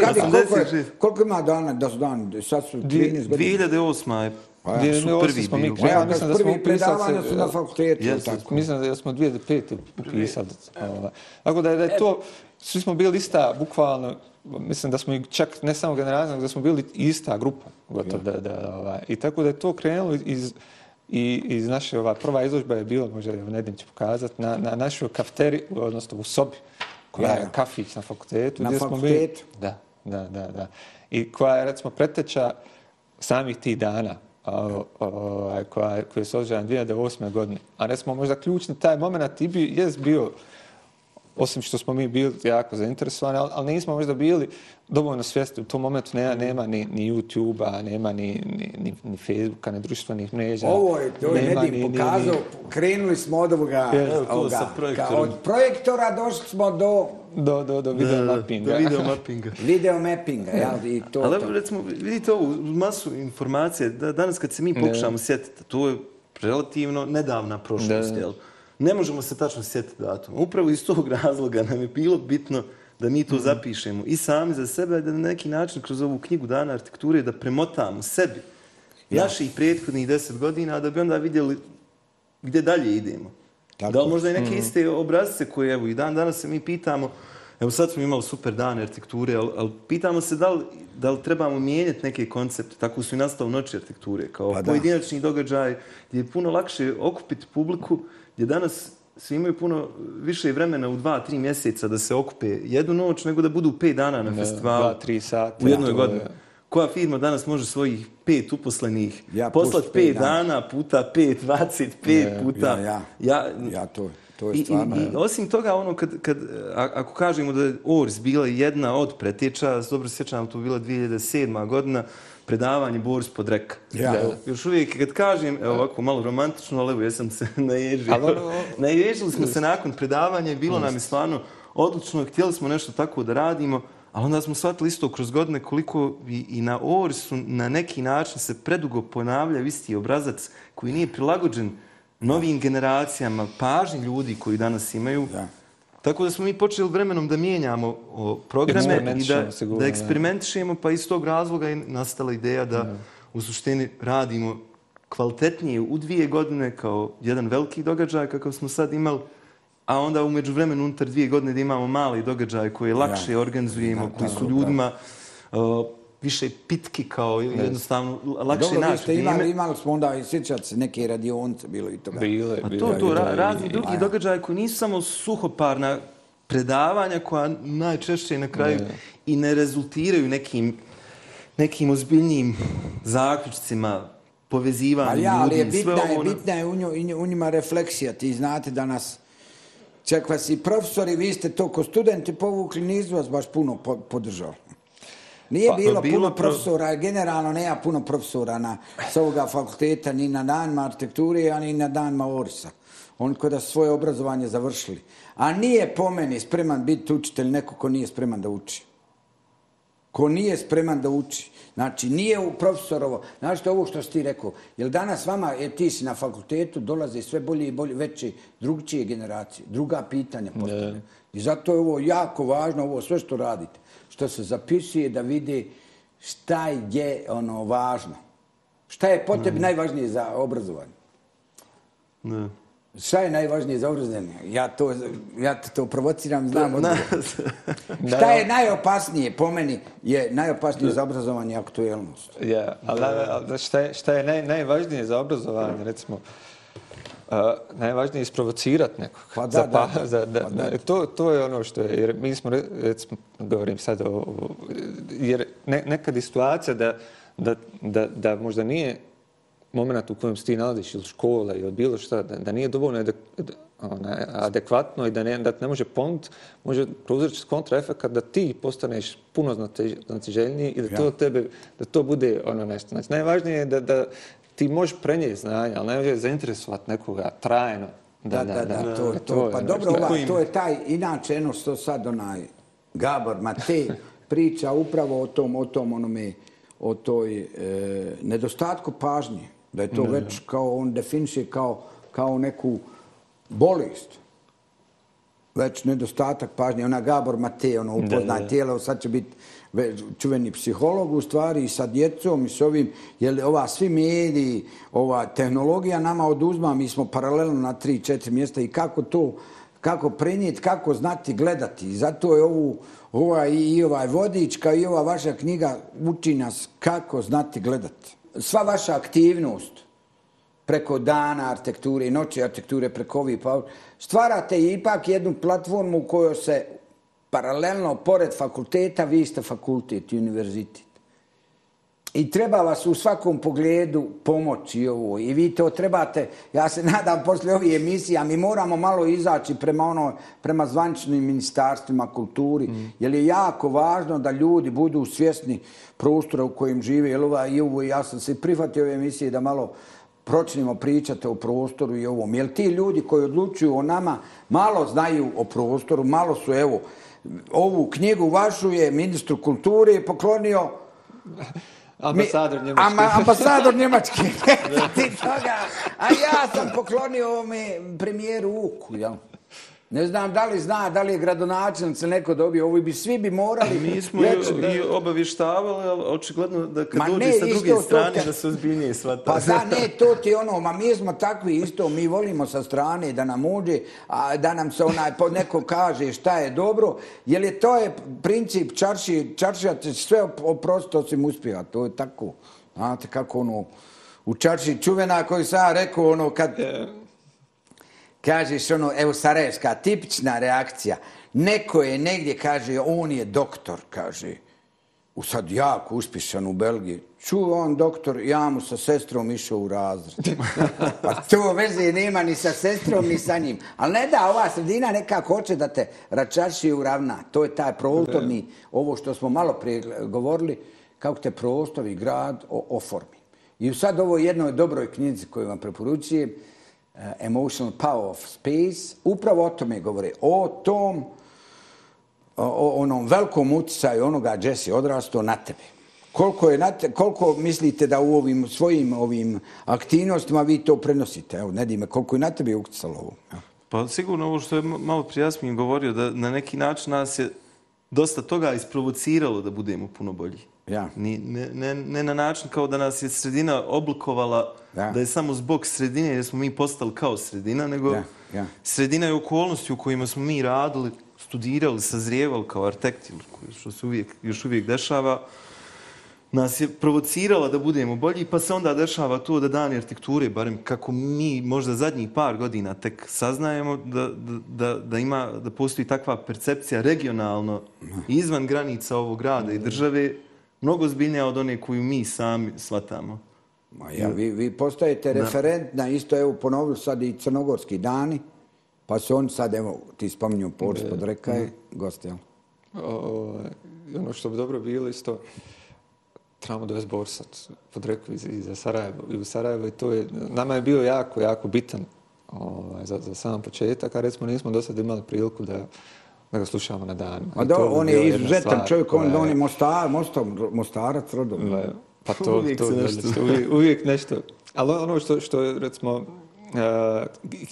Kad je, koliko, je, 86. koliko ima dana da su dan, sad su Dvije- 13 godina. 2008. je Pa ja, Gdje su prvi smo mi krenuli, Ja, mislim da smo prvi upisali se- su na fakultetu, Jeste, tako. Mislim da smo 2005. upisali. ovaj. Tako da je, da je to, svi smo bili ista, bukvalno, mislim da smo i čak ne samo generacija, da smo bili ista grupa. Gotovo, da, da, ovaj. I tako da je to krenulo iz, i iz naše, ova prva izložba je bila, možda evo Nedim će pokazati, na, na našoj kafteri, odnosno u sobi, koja Ja, je ja. kafić na fakultetu. Na fakultetu? Bili, da, da, da, da. I koja je, recimo, preteča samih tih dana, a, a, ovaj, koja, koja je održala 2008. godine. A recimo možda ključni taj moment i bi, jest bio, osim što smo mi bili jako zainteresovani, ali, ali nismo možda bili dovoljno svjesni. U tom momentu nema, nema ni, ni YouTube-a, nema ni, ni, ni, ni Facebooka, ni društvenih mreža. Ovo je, to je nema Nedim ni- ni- pokazao, ni- krenuli smo od ovoga, ovoga kao od projektora došli smo do Do, do, do video mappinga. Do video mappinga. video mappinga, jel, i to, Ali to. recimo, vidite ovu masu informacije, da danas kad se mi pokušamo sjetiti, to je relativno nedavna prošlost, Da. jel? Ne možemo se tačno sjetiti datuma. Upravo iz tog razloga nam je bilo bitno da mi to zapišemo i sami za sebe, da na neki način kroz ovu knjigu Dana arhitekture da premotamo sebi naših prethodnih deset godina, da bi onda vidjeli gdje dalje idemo. Tako. Da li možda i neke iste obrazce koje evo i dan danas se mi pitamo, evo sad smo imali super dane arhitekture, ali, ali pitamo se da li, da li trebamo mijenjati neke koncepte, tako su i nastao noći arhitekture, kao Pa da. pojedinačni događaj gdje je puno lakše okupiti publiku, gdje danas svi imaju puno više vremena u dva, tri mjeseca da se okupe jednu noć, nego da budu pet dana na festivalu. dva, tri sata, U jednoj to je- godini. Koja firma danas može svojih pet uposlenih Ja poslati pet pet dana puta pet, dvacet pet Ne, puta. ja, ja. ja, Ja, to, to je I, i, stvarno... I osim toga, ono, kad, kad, a- ako kažemo da je Ors bila jedna od pretječa, dobro se sjećam, to bila 2007. godina, predavanje Boris Podreka. Ja. Evo, još uvijek kad kažem, evo ovako malo romantično, ali evo jesam se naježio. Ono- Naježili smo se nakon predavanja i bilo nam je stvarno odlično, htjeli smo nešto tako da radimo, ali onda smo shvatili isto kroz godine koliko i, i na Orisu na neki način se predugo ponavlja isti obrazac koji nije prilagođen novim generacijama, pažnji ljudi koji danas imaju. Da. Tako da smo mi počeli vremenom da mijenjamo o, programe i da, sigurno, da. eksperimentišemo, pa iz tog razloga je nastala ideja da u suštini radimo kvalitetnije u dvije godine kao jedan veliki događaj kakav smo sad imali, a onda umeđu vremenu unutar dvije godine da imamo mali događaj koje lakše Ja. organizujemo, koji su ljudima uh, više pitki kao jednostavno lakše Dobro, vi naći ste imali, imali smo onda i sjećate se neke radionce bilo i toga. Bile, Pa bile. to, to, ra, i- razni i- drugi događaji koji nisu samo suhoparna predavanja koja najčešće na kraju i ne rezultiraju nekim, nekim ozbiljnijim zaključcima, povezivanjem Ali ja, ali je ljudi, sve bitna, je, ovo, ono- bitna je u, nju, u njima refleksija. Ti znate da nas, čak vas i profesori, vi ste to ko studenti povukli, nisu vas baš puno po, podržali. Nije Pa, bilo, bilo puno pro- profesora, generalno nema puno profesora na, s ovoga fakulteta, ni na danima arhitekture, a ni na danima Orisa. Oni kod da su svoje obrazovanje završili. A nije po meni spreman biti učitelj neko ko nije spreman da uči ko nije spreman da uči. Znači, nije u profesorovo. Znaš što je ovo što si ti rekao? Jer danas vama, je, ti si na fakultetu, dolaze sve bolje i bolje, veće, drugčije generacije, druga pitanja postavljaju. I zato je ovo jako važno, ovo sve što radite, što se zapisuje da vide šta je ono važno. Šta je po tebi najvažnije za obrazovanje? Ne. Šta je najvažnije za obrazovanje? Ja, to, ja te to provociram, znam Na, odgovor. Šta je najopasnije, po meni, je najopasnije za obrazovanje aktuelnost. Ja, ali, ali šta je, šta je naj, najvažnije za obrazovanje, recimo, uh, najvažnije je isprovocirati nekog. Pa da, za, da, da. za, da, Pa da. da, to, to je ono što je, jer mi smo, re- recimo, govorim sad o, o jer ne, nekad je situacija da, da, da, da možda nije moment u kojem se ti nalaziš ili škola ili bilo šta, da, da nije dovoljno adek, ona, adekvatno i da ne, da ne može ponuditi, može prouzročiti kontraefekat da ti postaneš puno znatiželjniji i da Ja. to tebe, da to bude ono nešto. Znači, najvažnije je da, da ti možeš prenijeti znanje, ali najvažnije je zainteresovati nekoga trajno. Da, da, da, to, to, pa dobro, što- ova, to je taj, inače, eno što sad onaj Gabor Matej priča upravo o tom, o tom onome, o toj e, nedostatku pažnje, da je to već kao, on definiše kao, kao neku bolest. Već nedostatak pažnje. Ona Gabor Matej, ono upoznaje tijelo, sad će biti čuveni psiholog u stvari i sa djecom i s ovim, jer ova svi mediji, ova tehnologija nama oduzma, mi smo paralelno na tri, četiri mjesta i kako to, kako prenijeti, kako znati gledati. I zato je ovu, ova i, i ovaj vodič, kao i ova vaša knjiga uči nas kako znati gledati. Sva vaša aktivnost, preko dana arhitekture i noći arhitekture, preko ovih pa stvarate ipak jednu platformu u kojoj se paralelno, pored fakulteta, vi ste fakultet i univerzitet. I treba vas u svakom pogledu pomoći ovo. I vi to trebate, ja se nadam posle ovih emisija, mi moramo malo izaći prema, ono, prema zvaničnim ministarstvima kulturi, mm. jer je jako važno da ljudi budu svjesni prostora u kojem žive. Jer ova, i ovo, ja sam se prihvatio ove emisije da malo pročnimo pričati o prostoru i ovom. Jer ti ljudi koji odlučuju o nama malo znaju o prostoru, malo su, evo, ovu knjigu vašu je ministru kulture poklonio Ambasador Njemačke. Ama, ambasador Njemačke. Ti toga. A ja sam poklonio ovome premijeru Uku, jel? Ne znam da li zna, da li je gradonačelnic ili neko dobio. Ovi bi svi bi morali... Mi smo reći i, da- i obavještavali, ali očigledno da kad Ma dođe ne, sa druge strane te- da se ozbiljnije shvata. Pa da, ne, to ti ono, ma mi smo takvi isto, mi volimo sa strane da nam uđe, a da nam se onaj, po neko kaže šta je dobro, jer je to je princip čarši, čaršija će sve op- oprostiti osim uspjeha, to je tako. Znate kako ono, u čarši čuvena koju sam rekao, ono, kad kažeš ono, evo Sarajevska, tipična reakcija, neko je negdje, kaže, on je doktor, kaže, u sad jako uspješan u Belgiji. Čuo on doktor, ja mu sa sestrom išao u razred. Pa to veze nema ni sa sestrom, ni sa njim. Ali ne da, ova sredina nekako hoće da te račaši uravna. To je taj prostorni, ovo što smo malo prije govorili, kako te prostor i grad oformi. I sad ovo jednoj dobroj knjizi koju vam preporučujem, Eh, emotional Power of Space, upravo o tome govore. O tom, o, onom velikom utjecaju onoga Jesse odrastao na tebe. Koliko, je na te, koliko mislite da u ovim svojim ovim aktivnostima vi to prenosite? Evo, ne dime, koliko je na tebe utjecalo ovo? Evo. Pa sigurno ovo što je malo prije Jasmin govorio, da na neki način nas je dosta toga isprovociralo da budemo puno bolji. Ja. Ni, ne, ne, ne na način kao da nas je sredina oblikovala Da. da je samo zbog sredine jer smo mi postali kao sredina, nego Ja, ja. sredina je okolnosti u kojima smo mi radili, studirali, sazrijevali kao arhitekti, što se uvijek, još uvijek dešava, nas je provocirala da budemo bolji, pa se onda dešava to da dani arhitekture, barem kako mi možda zadnjih par godina tek saznajemo da, da, da, ima, da postoji takva percepcija regionalno izvan granica ovog grada i države, mnogo zbiljnija od one koju mi sami shvatamo. Ma ja, vi, vi postajete referent na isto, evo ponovili sad i crnogorski dani, pa su oni sad, evo, ti spominju Boris Podrekaj, gost, jel? Ovaj, i ono što bi dobro bilo isto, trebamo dovesti Borsa pod reku iz, iz Sarajevo, i u Sarajevo i to je, nama je bio jako, jako bitan ovaj, za, za sam početak, a recimo nismo do sada imali priliku da, da ga slušamo na dan. A da, on je izuzetan čovjek, on, on je Mostar, Mostar, Mostarac, rodom. Le, Pa to, Uvijek to, nešto- nešto. Uvijek, uvijek nešto. Ali ono što, što je, recimo, uh,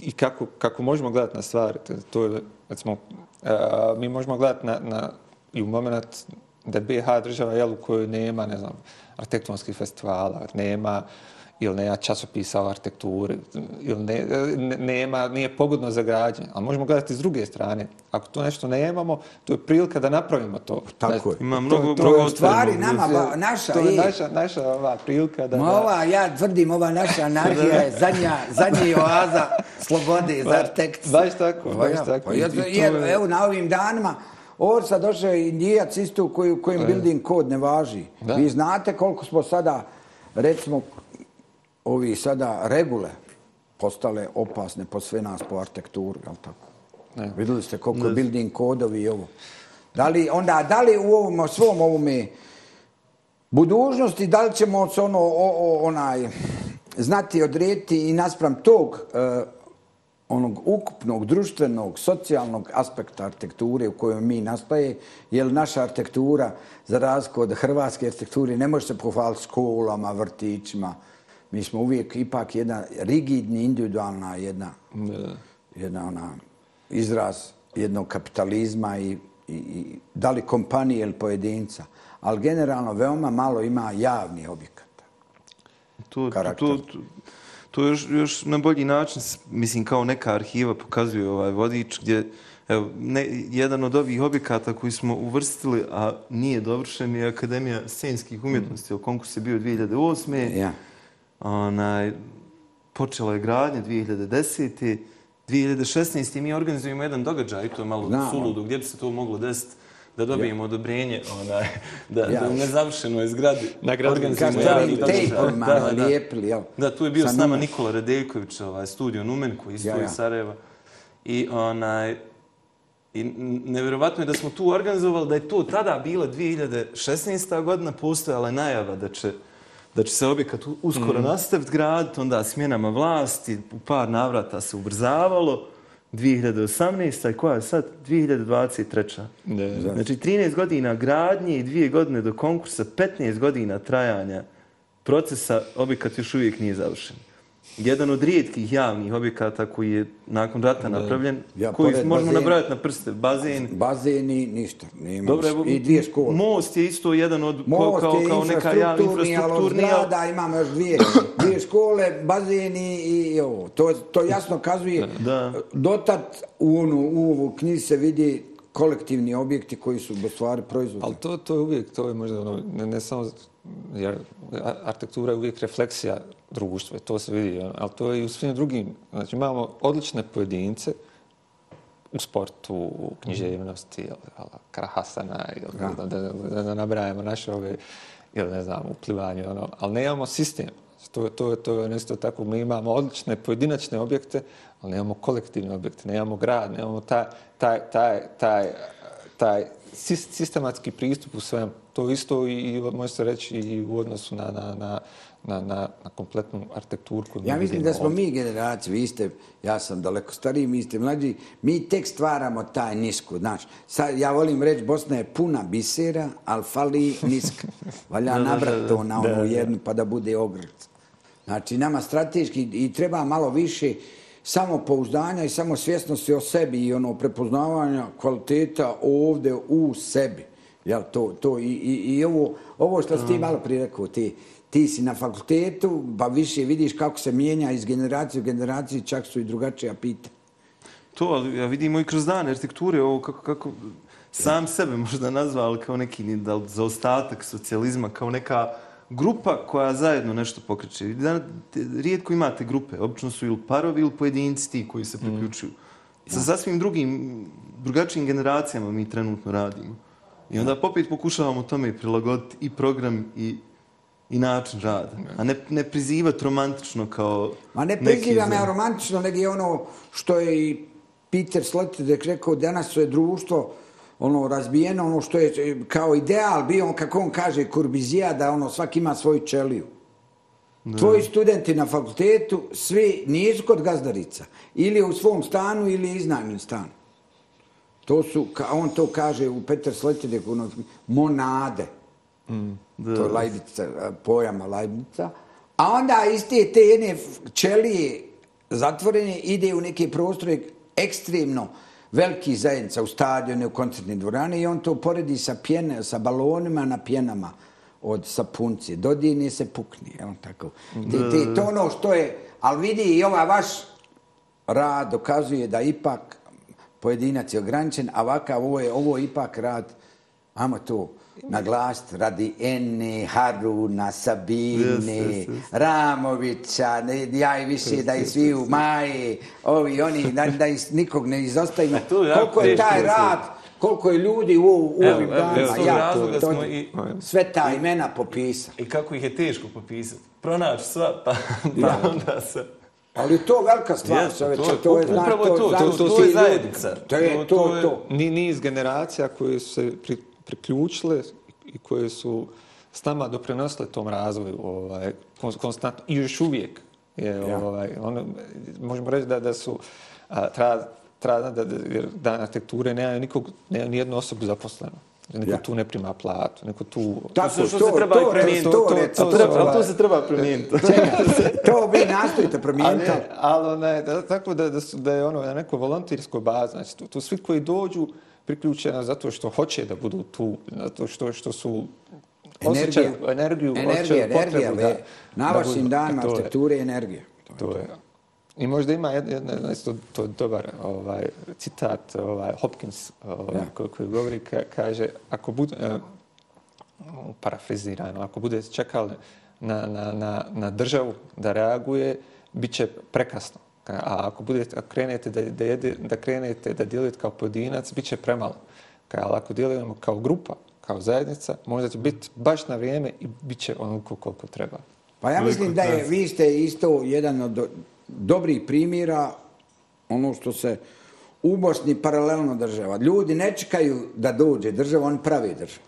i kako, kako možemo gledati na stvari, to- to je, recimo, uh, mi možemo gledati na, na, i u moment da je BiH država jel, u kojoj nema, ne znam, arhitektonskih festivala, nema ili nema časopisa o arhitekturi, ili ne, ne, nema, nije pogodno za građenje. Ali možemo gledati s druge strane. Ako to nešto nemamo, to je prilika da napravimo to. Tako je. Ima To- mnogo, to To mnogo je u stvari nama, ba, naša, to je naša, naša ova prilika da... Ma ova, ja tvrdim, ova naša anarhija je zadnja, zadnji oaza slobode za arhitekt. Baš tako, Pa baš ja, tako. Pa I- ja, i to jer, je- evo, na ovim danima, Ovdje sad došao je indijac isto u koju, kojem building kod ne važi. Da. Vi znate koliko smo sada, recimo, ovi sada regule postale opasne po sve nas po arhitekturi, jel tako? Ne. Vidjeli ste koliko je building kodovi i ovo. Da li, onda, da li u ovom, svom ovome budućnosti, da li ćemo se ono, o, o, onaj, znati odrediti i naspram tog e, onog ukupnog društvenog, socijalnog aspekta arhitekture u kojoj mi nastaje, jer naša arhitektura, za razliku od hrvatske arhitekture, ne može se pohvaliti školama, vrtićima. Mi smo uvijek ipak jedna rigidni, individualna jedna, jedna ona izraz jednog kapitalizma i, i, i da li kompanije ili pojedinca. Ali generalno veoma malo ima javni objekat. To, karakter. to, to, to još, još na bolji način, mislim, kao neka arhiva pokazuje ovaj vodič gdje Evo, ne, jedan od ovih objekata koji smo uvrstili, a nije dovršen, je Akademija scenskih umjetnosti. Mm. Konkurs je bio 2008. Ja. Onaj, počela je gradnja 2010. 2016. mi organizujemo jedan događaj, to je malo Znamo. suludo, gdje bi se to moglo desiti, da dobijemo odobrenje onaj, da, Ja. da u nezavršenoj zgradi Na gradu organizujemo javni ovim događaj. Da, da, da. lijepili, jel? Da, tu je bio Sa s nama. Nikola Radeljković, ovaj, studio Numen, koji isto Ja, ja. iz Sarajeva. I onaj, I nevjerovatno je da smo tu organizovali, da je to tada bila 2016. godina, postojala je najava da će, da će se objekat uskoro mm. nastaviti graditi, onda smjenama vlasti, u par navrata se ubrzavalo, 2018. i koja je sad? 2023. Da. Znači 13 godina gradnje i dvije godine do konkursa, 15 godina trajanja procesa, objekat još uvijek nije završen. Jedan od rijetkih javnih objekata koji je nakon rata napravljen, Ja, koji pored možemo bazena- nabrojati na prste, bazen. Bazeni, ništa. Nema. Dobro, evo, I dvije škole. Most je isto jedan od, Most kao, je kao neka javna infrastrukturni, od infrastrukturni, ali- zgrada imamo još dvije, dvije škole, bazeni i ovo. To, to jasno kazuje. Da. Dotad u, onu, u ovu knjizi se vidi kolektivni objekti koji su u stvari proizvodi. Ali to, to je uvijek, to je možda ono, ne, ne samo, jer arhitektura je uvijek refleksija društva, i to se vidi, ali to je i u svim drugim, znači imamo odlične pojedince u sportu, u književnosti, jel, Krahasana, jel, da, da, da, da nabrajamo naše ove, ili ne znam, uplivanje, ono, ali nemamo sistem. Znači, To, to, to je isto tako, mi imamo odlične pojedinačne objekte, ali nemamo kolektivne objekte, nemamo grad, nemamo taj, taj, taj, taj, taj sis- sistematski pristup u svemu. To isto i, i može se reći i u odnosu na, na, na, na, na, na kompletnu arhitekturu koju Ja mi mislim da smo ovdje. mi generacija, vi ste, ja sam daleko stariji, mi ste mlađi, mi tek stvaramo taj nisku, znaš. Sad, ja volim reći, Bosna je puna bisera, ali fali niska. Valja nabrat to na onu jednu pa da bude ograd. Znači, nama strateški i treba malo više samopouzdanja i samosvjesnosti o sebi i ono prepoznavanja kvaliteta ovde u sebi. Jel, to, to i, i, i ovo, ovo što si ti malo prije rekao, ti, ti si na fakultetu, pa više vidiš kako se mijenja iz generacije u generaciju, čak su i drugačija pita. To, ali ja vidimo i kroz dane arhitekture, ovo kako, kako sam sebe možda nazva, ali kao neki da li zaostatak socijalizma, kao neka grupa koja zajedno nešto pokreće. Rijetko imate grupe, obično su ili parovi ili pojedinci ti koji se priključuju. Sa sasvim drugim, drugačijim generacijama mi trenutno radimo. I onda popet pokušavamo tome prilagoditi i program i i način rada. A ne, ne prizivati romantično kao Ma ne prizivam ja romantično, nego je ono što je i Peter Sloterdijk rekao, danas je društvo ono razbijeno, ono što je kao ideal bio, kako on kaže, Kurbizija, da ono svaki ima svoju čeliju. Tvoji studenti na fakultetu, svi nisu kod gazdarica. Ili u svom stanu, ili iznajmljen stan. To su, on to kaže u Peter Sloterdijk, ono, Da. To je Leibnica, pojama Leibnica. A onda iz te, te jedne ćelije zatvorene ide u neke prostore ekstremno veliki zajednica u stadione, u koncertne dvorane i on to poredi sa, pjene, sa balonima na pjenama od sapunci. Dodine se pukni, jel tako? Te, te, to ono što je, ali vidi i ovaj vaš rad dokazuje da ipak pojedinac je ograničen, a ovakav ovo je ovo je ipak rad, ajmo to naglasiti, radi Ene, Haruna, Sabine, Jeste, jeste, jeste. Ramovića, ne, ja i više da i svi u Maje, ovi, oni, da, da is, nikog ne izostavimo. to Koliko je taj rad, koliko je ljudi u, u Evo, ovim evo, danima, ja, razloga to, smo i- sve ta imena popisao. I kako ih je teško popisati. Pronaći sva, pa, pa Ja. onda se... Ali to je velika stvar, Jeste, čoveče, to je- to je, znaš, upravo je to, znaš, to- to ti je zajednica. To je To- to, to to. je- to. Ni, niz generacija koje su se pri, priključile i koje su s nama doprinosile tom razvoju ovaj, kon- konstantno i još uvijek. Je, Ja. ovaj, ono, možemo reći da, da su a, treba, treba da, da, jer dan arhitekture nema nikog, nema ni jednu osobu zaposlenu. Niko Ja. tu ne prima platu, neko tu... Tako, što se treba i promijeniti. to, To- reci, to- to, to- treba- Ali to se treba promijeniti. to vi nastojite Ali, promijeniti. ne, ali onaj, da, tako da, da, su, da je ono na nekoj volontirskoj bazi, znači tu, tu svi koji dođu priključena zato što hoće da budu tu, zato što, što su osjećaju energiju, energija, osjećaju energija, potrebu ve, da, na da vašim budu. danima arhitekture i energija. To je. I možda ima jedna, jedna, jedna isto, to dobar ovaj, citat ovaj, Hopkins ovaj, Ja. koji, koji govori, ka, kaže, ako bude, eh, parafrizirano, ako bude čekali na, na, na, na državu da reaguje, bit će prekasno. Ka- A ako budete, ako krenete da, da, jede, da krenete da djelujete kao pojedinac, bit će premalo. Ka, ali ako djelujemo kao grupa, kao zajednica, možda će biti baš na vrijeme i bit će onoliko koliko treba. Pa ja mislim da je, vi ste isto jedan od do- dobrih primjera ono što se u Bosni paralelno država. Ljudi ne čekaju da dođe država, oni pravi državu.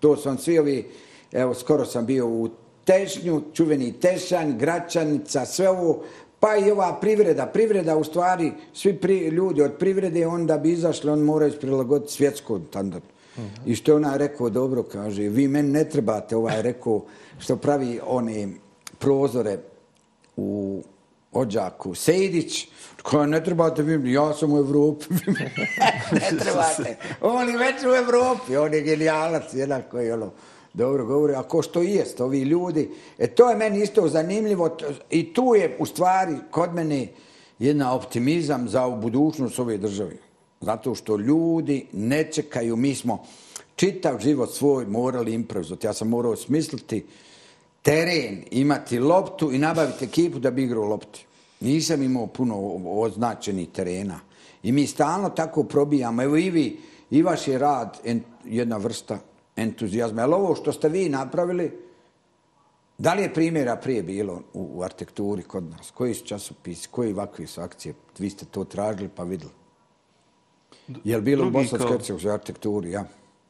To su vam svi ovi, evo skoro sam bio u Tešnju, čuveni Tešanj, Gračanica, sve ovo, pa i ova privreda. Privreda u stvari, svi pri, ljudi od privrede, onda bi izašli, on moraju prilagoditi svjetskom standardu. I što je ona rekao, dobro, kaže, vi meni ne trebate, ovaj je rekao, što pravi one prozore u Ođaku, Sejdić, koja ne trebate vi, ja sam u Evropi, ne trebate. On je već u Evropi, on je genijalac, jedan koji ono, dobro govori, a ko što i jest, ovi ljudi. E to je meni isto zanimljivo i tu je u stvari kod mene jedna optimizam za u budućnost ove države. Zato što ljudi ne čekaju, mi smo čitav život svoj morali improvizovati. Ja sam morao smisliti teren, imati loptu i nabaviti ekipu da bi igrao lopti. Nisam imao puno označenih terena. I mi stalno tako probijamo. Evo i vi, i vaš je rad jedna vrsta entuzijazma. Ali ovo što ste vi napravili, da li je primjera prije bilo u, u arhitekturi kod nas? Koji su časopisi, koji ovakve su akcije? Vi ste to tražili pa vidjeli. Je li bilo u Drugi Bosanskoj kao- Hercegovskoj arhitekturi, ja?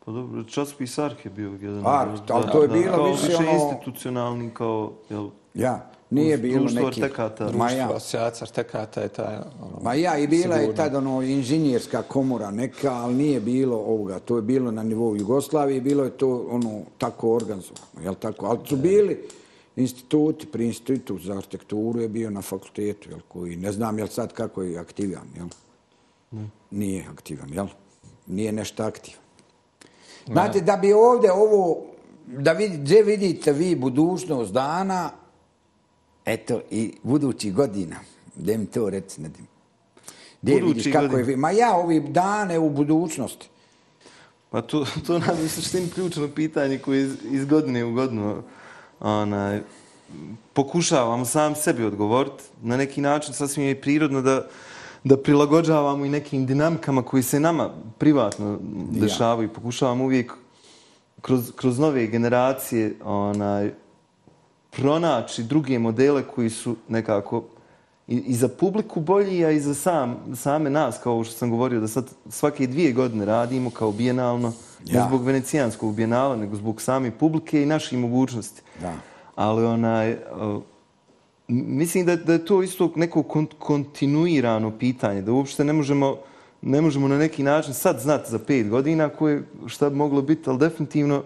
Pa dobro, časopis Ark je bio jedan. Ark, da, ali to je bilo više ono- institucionalni, kao, jel, Ja, nije bilo neki... artekata. Ma ja, Društvo asocijacija artekata je taj... Ono, ma ja, i bila je sigurno. tad ono inženjerska komora neka, ali nije bilo ovoga. To je bilo na nivou Jugoslavije, bilo je to ono tako organizovano, jel tako? Ali su bili instituti, pri institut za arhitekturu je bio na fakultetu, jel, koji ne znam jel sad kako je aktivan, jel? Nije aktivan, jel? Nije nešto aktivan. Znate, da bi ovdje ovo, da vidi, gdje vidite vi budućnost dana, eto, i budućih godina, gdje mi to reci, Nedim. Gdje Budućih vidiš kako je, godina. ma ja ovi dane u budućnosti. Pa to, to nam je suštini ključno pitanje koje iz, iz godine u godinu onaj, pokušavam sam sebi odgovoriti. Na neki način sasvim je prirodno da, da prilagođavamo i nekim dinamikama koji se nama privatno dešavaju. Pokušavamo uvijek kroz, kroz nove generacije onaj, pronaći druge modele koji su nekako i, i za publiku bolji, a i za sam, same nas, kao što sam govorio, da sad svake dvije godine radimo kao bijenalno, ne Ja. zbog venecijanskog bijenala, nego zbog same publike i naših mogućnosti. Da. Ali onaj, m- mislim da, da je to isto neko kon, kontinuirano pitanje, da uopšte ne možemo, ne možemo na neki način sad znati za pet godina koje, šta bi moglo biti, ali definitivno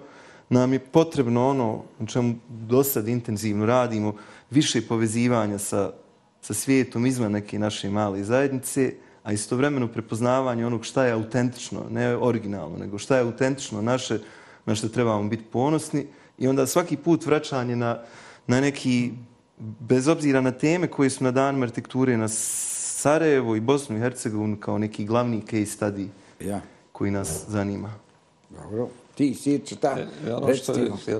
nam je potrebno ono na čemu do sad intenzivno radimo, više povezivanja sa, sa svijetom izvan neke naše male zajednice, a istovremeno prepoznavanje onog šta je autentično, ne originalno, nego šta je autentično naše, na što trebamo biti ponosni i onda svaki put vraćanje na, na neki, bez obzira na teme koje su na danima arhitekture, na Sarajevo i Bosnu i Hercegovinu kao neki glavni case study Ja. koji nas zanima. Dobro. Ti, Sirče, ta, E, ono reci što ti je,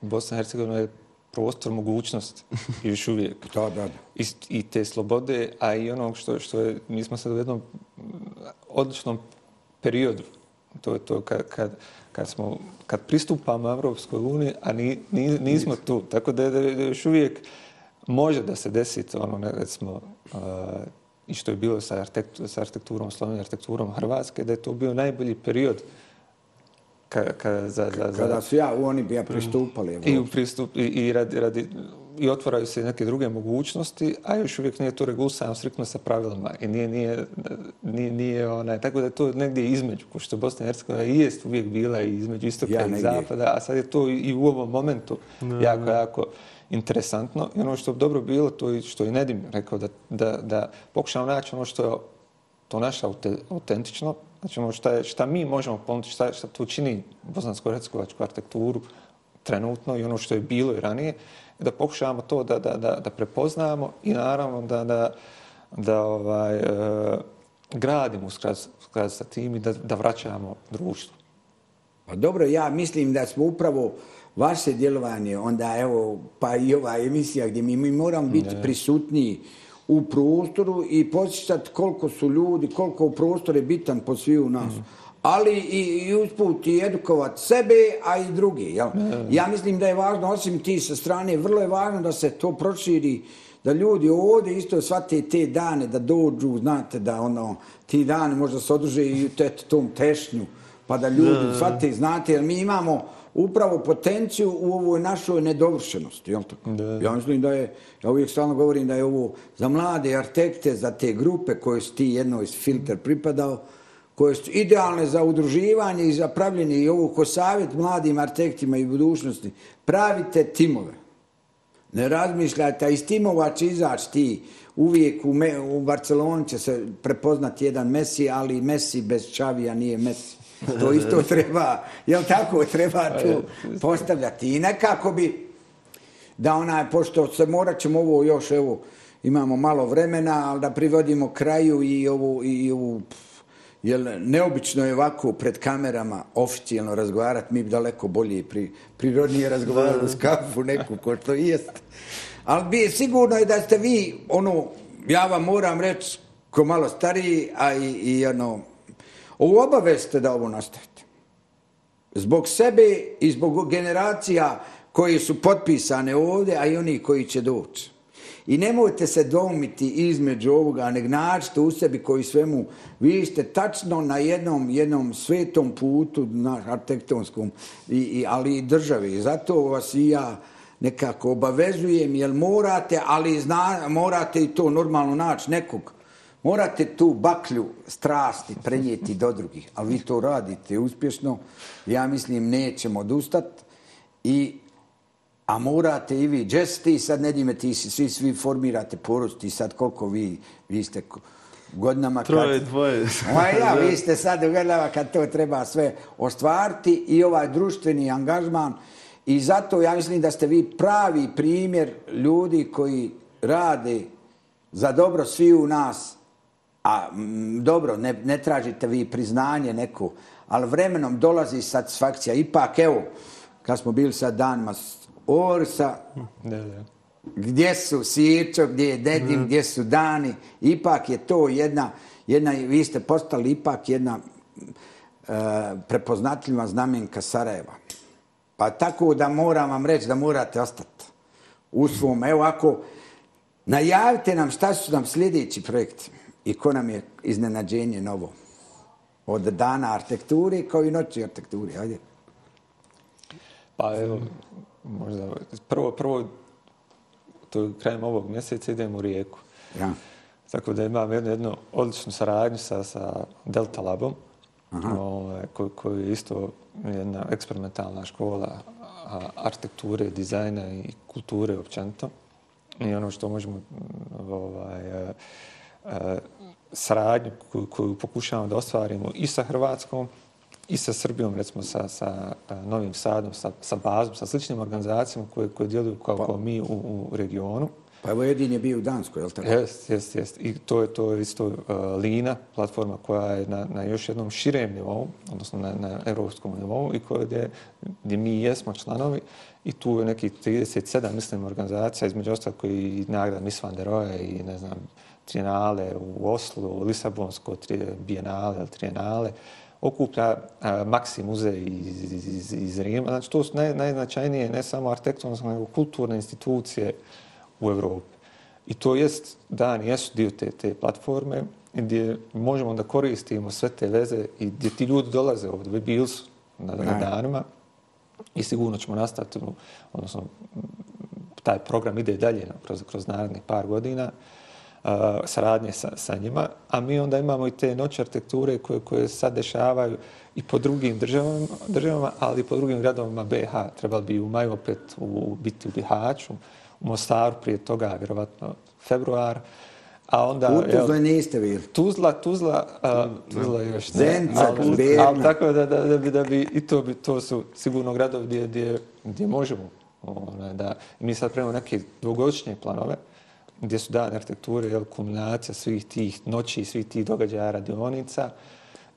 Bosna i Hercegovina je prostor mogućnosti i još uvijek. Da, da, da. I, I te slobode, a i onog što, što je, mi smo sad u jednom odličnom periodu. To je to kad, kad, kad, smo, kad pristupamo Evropskoj uniji, a ni, ni, nismo tu. Tako da, da, da još uvijek može da se desi to, ono, ne, recimo, uh, i što je bilo sa, sa arhitekturom Slovenije, arhitekturom Hrvatske, da je to bio najbolji period ka, ka, za, za, Kada su ja, oni bi ja pristupali. i u pristup i, i radi, radi i otvaraju se neke druge mogućnosti, a još uvijek nije to regulisano striktno sa pravilima i nije, nije, nije, nije onaj, tako da je to negdje između, ko što Bosna i Hercegovina i jest uvijek bila i između istoka Ja, i negdje. zapada, a sad je to i u ovom momentu jako, jako interesantno. I ono što je dobro bilo, to je što je Nedim rekao, da, da, da pokušamo naći ono što je to naše aute- autentično, znači ono šta, je, šta mi možemo ponuditi, šta, šta to čini bosansko-hercegovačku arhitekturu trenutno i ono što je bilo i ranije, da pokušavamo to da, da, da, da prepoznamo i naravno da, da, da ovaj, e, gradimo skladu skladu sa tim i da, da vraćamo društvu. Pa dobro, ja mislim da smo upravo vaše djelovanje, onda evo, pa i ova emisija gdje mi, mi moramo biti prisutniji u prostoru i posjećati koliko su ljudi, koliko u prostor je bitan po sviju nas. Ali i, i usput i edukovat sebe, a i drugi. Jel? Ja mislim da je važno, osim ti sa strane, vrlo je važno da se to proširi, da ljudi ovdje isto shvate te dane, da dođu, znate, da ono, ti dani možda se održe i u tom tešnju, pa da ljudi shvate, znate, jer mi imamo upravo potenciju u ovoj našoj nedovršenosti, jel tako? Ja mislim da je, ja uvijek stalno govorim da je ovo za mlade arhitekte, za te grupe koje su ti jednoj iz filter pripadao, koje su idealne za udruživanje i za pravljenje i ovo ko savjet mladim arhitektima i budućnosti. Pravite timove. Ne razmišljajte, a iz timova će izaći ti uvijek u, me, u Barceloni će se prepoznati jedan Messi, ali Messi bez Čavija nije Messi. To isto treba, jel tako, treba tu postavljati. I nekako bi, da onaj, pošto se morat ćemo ovo još, evo, imamo malo vremena, ali da privodimo kraju i ovu, i ovu Jer neobično je ovako pred kamerama oficijalno razgovarati, mi bi daleko bolje i pri, prirodnije razgovarali uz kafu neku ko što i jest. Ali bi sigurno je da ste vi, ono, ja vam moram reći, ko malo stariji, a i, i ono, ovu obaveste da ovo nastavite. Zbog sebe i zbog generacija koje su potpisane ovdje, a i oni koji će doći. I nemojte se domiti između ovoga, nek nađite u sebi koji svemu, vi ste tačno na jednom, jednom svetom putu, na arhitektonskom, i, i, ali i državi. Zato vas i ja nekako obavezujem, jer morate, ali zna, morate i to normalno naći nekog. Morate tu baklju strasti prenijeti do drugih, ali vi to radite uspješno. Ja mislim, nećemo odustati i A morate i vi, Jess, ti sad ne dime, ti si, svi, svi formirate porod, ti sad koliko vi, vi ste godinama... Troje, kad, dvoje. Ma ja, vi ste sad u godinama kad to treba sve ostvariti i ovaj društveni angažman. I zato ja mislim da ste vi pravi primjer ljudi koji rade za dobro svi u nas. A m, dobro, ne, ne tražite vi priznanje neko, ali vremenom dolazi satisfakcija. Ipak, evo, kad smo bili sad danima Orsa, Da, da. gdje su Sirčo, gdje je Dedim, mm. gdje su Dani. Ipak je to jedna, jedna vi ste postali ipak jedna e, prepoznatljiva znamenka Sarajeva. Pa tako da moram vam reći da morate ostati u svom. Evo ako najavite nam šta su nam sljedeći projekti i ko nam je iznenađenje novo. Od dana arhitekture kao i noći arhitekture. Ajde. Pa evo, možda, prvo, prvo, to krajem ovog mjeseca idem u Rijeku. Ja. Tako da imam jednu, jednu odličnu saradnju sa, sa Delta Labom, ovaj, koji, koji je isto jedna eksperimentalna škola arhitekture, dizajna i kulture općenito. I ono što možemo ovaj, a, a, saradnju koju, koju pokušavamo da ostvarimo i sa Hrvatskom, i sa Srbijom, recimo sa, sa Novim Sadom, sa, sa bazom, sa sličnim organizacijama koje, koje djeluju kao, pa, kao mi u, u regionu. Pa evo jedin je bio u Danskoj, je li tako? Jest, jest, jest. I to je to je isto uh, Lina, platforma koja je na, na još jednom širem nivou, odnosno na, na evropskom nivou i koje gdje, gdje mi jesmo članovi i tu je neki 37, mislim, organizacija, između ostalog koji nagrada Miss van der Rohe i, ne znam, trijenale u Oslu, Lisabonsko, bijenale, trijenale, okuplja a, Maxi muzej iz, iz, Rima. Znači, to su naj, najznačajnije ne samo arhitektonske, nego kulturne institucije u Evropi. I to jest, dan jesu dio te, te platforme gdje možemo da koristimo sve te veze i gdje ti ljudi dolaze ovdje, bili su na, na danima i sigurno ćemo nastaviti, odnosno taj program ide dalje kroz, kroz narednih par godina saradnje sa, sa njima, a mi onda imamo i te noće arhitekture koje, koje sad dešavaju i po drugim državama, državama, ali i po drugim gradovima BH. Trebali bi u maju opet u, biti u Bihaću, u Mostaru prije toga, vjerovatno februar. A onda, u Tuzla jel, niste bili? Tuzla, Tuzla, a, Tuzla još ne. Zenca, Berna. Ali tako da, da, da, bi, da bi, i to, bi, to su sigurno gradovi gdje, gdje, gdje možemo. Ona, da, mi sad premamo neke dvogodišnje planove, gdje su dane arhitekture, jel, kulminacija svih tih noći, svih tih događaja radionica,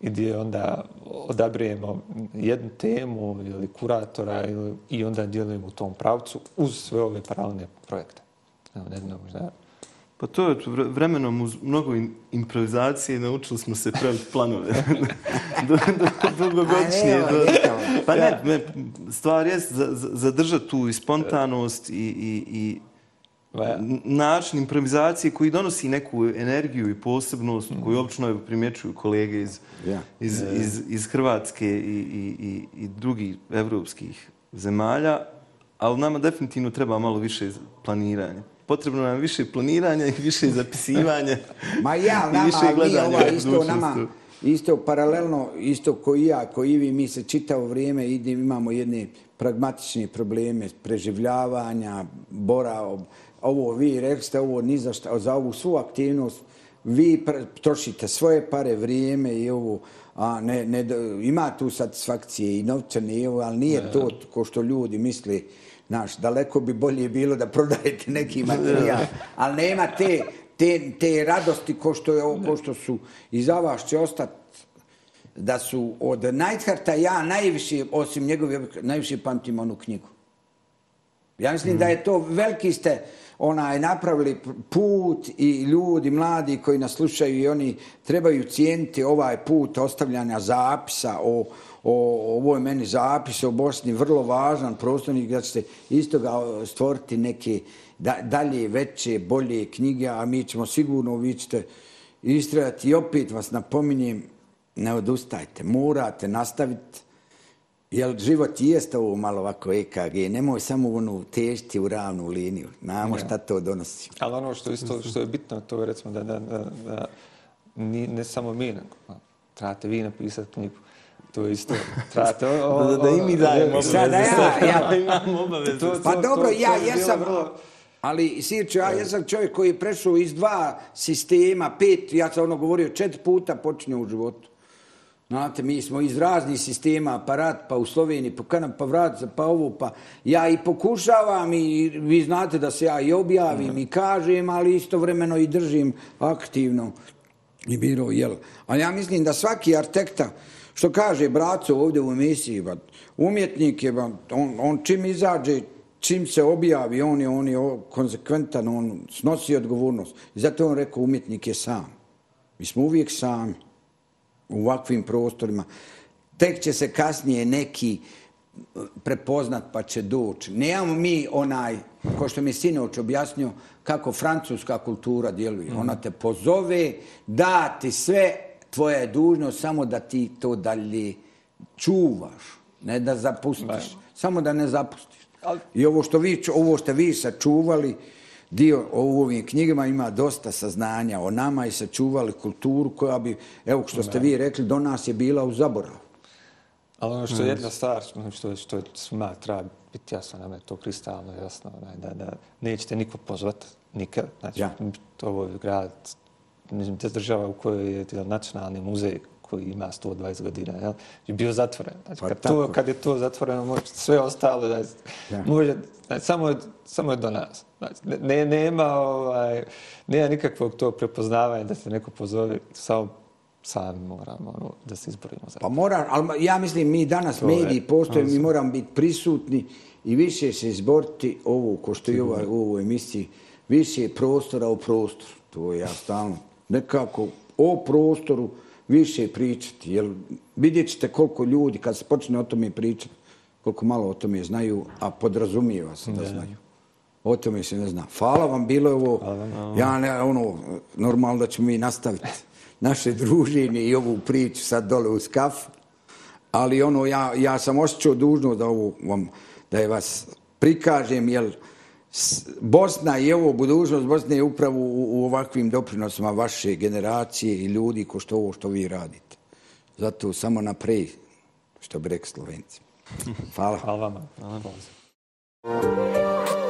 i gdje onda odabrijemo jednu temu ili kuratora ili, i onda djelujemo u tom pravcu uz sve ove paralelne projekte. Evo, ne znam, možda... Pa to je vremenom uz mnogo improvizacije naučili smo se praviti planove. Dugogodišnje. Do, pa ne, ne, stvar je zadržati tu i spontanost i, i, i način improvizacije koji donosi neku energiju i posebnost mm. koju obično primjećuju kolege iz, iz, iz, iz Hrvatske i, i, i, i drugih evropskih zemalja, ali nama definitivno treba malo više planiranja. Potrebno nam više planiranja i više zapisivanja. Ma ja, nama, mi ova isto nama, isto paralelno, isto koji ja, koji vi, mi se čitavo vrijeme ide, imamo jedne pragmatične probleme preživljavanja, bora, ovo vi rekli ste ovo ni za, šta, za ovu svu aktivnost, vi trošite svoje pare, vrijeme i ovo, a ne, ne, ima tu satisfakcije i novčane i ovo, ali nije ne. to ko što ljudi misli, znaš, daleko bi bolje bilo da prodajete neki materijal, ali nema te, te, te radosti ko što, je, ko što su i za vas će ostati da su od Neidharta ja najviše, osim njegove, najviše pamtim onu knjigu. Ja mislim mm. da je to veliki ste, onaj napravili put i ljudi mladi koji nas slušaju i oni trebaju cijeniti ovaj put ostavljanja zapisa o, o, ovo je meni zapis o Bosni vrlo važan prostornik da ćete iz toga stvoriti neke da, dalje, veće, bolje knjige, a mi ćemo sigurno, vi ćete istrajati. I opet vas napominjem, ne odustajte, morate nastaviti, jer život jeste ovo malo ovako EKG, nemoj samo ono težiti u ravnu liniju, znamo šta to donosi. Ali ono što, isto, što je bitno, to je recimo da, da, da, da ni, ne samo mi, nego trebate vi napisati knjigu. To je isto. Trebate, o, o, Da, da i mi dajemo obaveze. Sada ja, ja. Imamo obaveze. To- Pa to- dobro, to- ja to je jesam, bilo vrlo- ali Sirče, ja jesam čovjek koji je prešao iz dva sistema, pet, ja sam ono govorio, četiri puta počinje u životu. Znate, mi smo iz raznih sistema, aparat, pa u Sloveniji, pa kanam, pa vrat, pa ovo, pa ja i pokušavam i vi znate da se ja i objavim i kažem, ali istovremeno i držim aktivno i biro, jel. Ali ja mislim da svaki artekta, što kaže braco ovdje u emisiji, ba, umjetnik je, ba, on, on čim izađe, čim se objavi, on je, on je konsekventan, on snosi odgovornost. I zato on rekao, umjetnik je sam. Mi smo uvijek sami u ovakvim prostorima. Tek će se kasnije neki eh, prepoznat pa će doći. Nemamo mi onaj, ko što mi sinoć objasnio, kako francuska kultura djeluje. Ona te pozove, da ti sve, tvoja je dužnost samo da ti to dalje čuvaš, ne da zapustiš. Samo da ne zapustiš. I ovo što vi, ovo što vi sačuvali, dio u ovim knjigama ima dosta saznanja o nama i sačuvali kulturu koja bi, evo što ste vi rekli, do nas je bila u zaboravu. Ali ono što je jedna stvar, ono što je, što je svima treba biti jasno, nama je to kristalno jasno, onaj, da, da nećete niko pozvat, nikad. Znači, Ja. to ovo je grad, mislim, te država u kojoj je nacionalni muzej koji ima 120 godina, jel, je bio zatvoren. Znači, Pa kad, tako to, je. kad je to zatvoreno, može sve ostalo, znači, Ja. može, znači, samo, je, samo je do nas. Znači, ne, nema, ovaj, nema nikakvog to prepoznavanja da se neko pozove, samo sami moramo ono, da se izborimo za Pa mora, ali ja mislim mi danas To je, mediji postoje, mi moramo biti prisutni i više se izboriti ovo, ko što je ovaj, u ovoj emisiji, više prostora u prostoru. To je ja stalno. Nekako o prostoru više pričati. Jer vidjet ćete koliko ljudi, kad se počne o tome pričati, koliko malo o tome znaju, a podrazumijeva se da znaju. O tome se ne zna. Hvala vam, bilo je ovo, ja ne, ono, normalno da ćemo mi nastaviti naše druženje i ovu priču sad dole uz kafu, ali ono, ja, ja sam osjećao dužno da ovo vam, da je vas prikažem, jer Bosna i ovo budućnost Bosne je upravo u, u ovakvim doprinosima vaše generacije i ljudi ko što ovo što vi radite. Zato samo naprej, što bi rekli Slovenci. Fala. Fala, mano. Fala, Fala.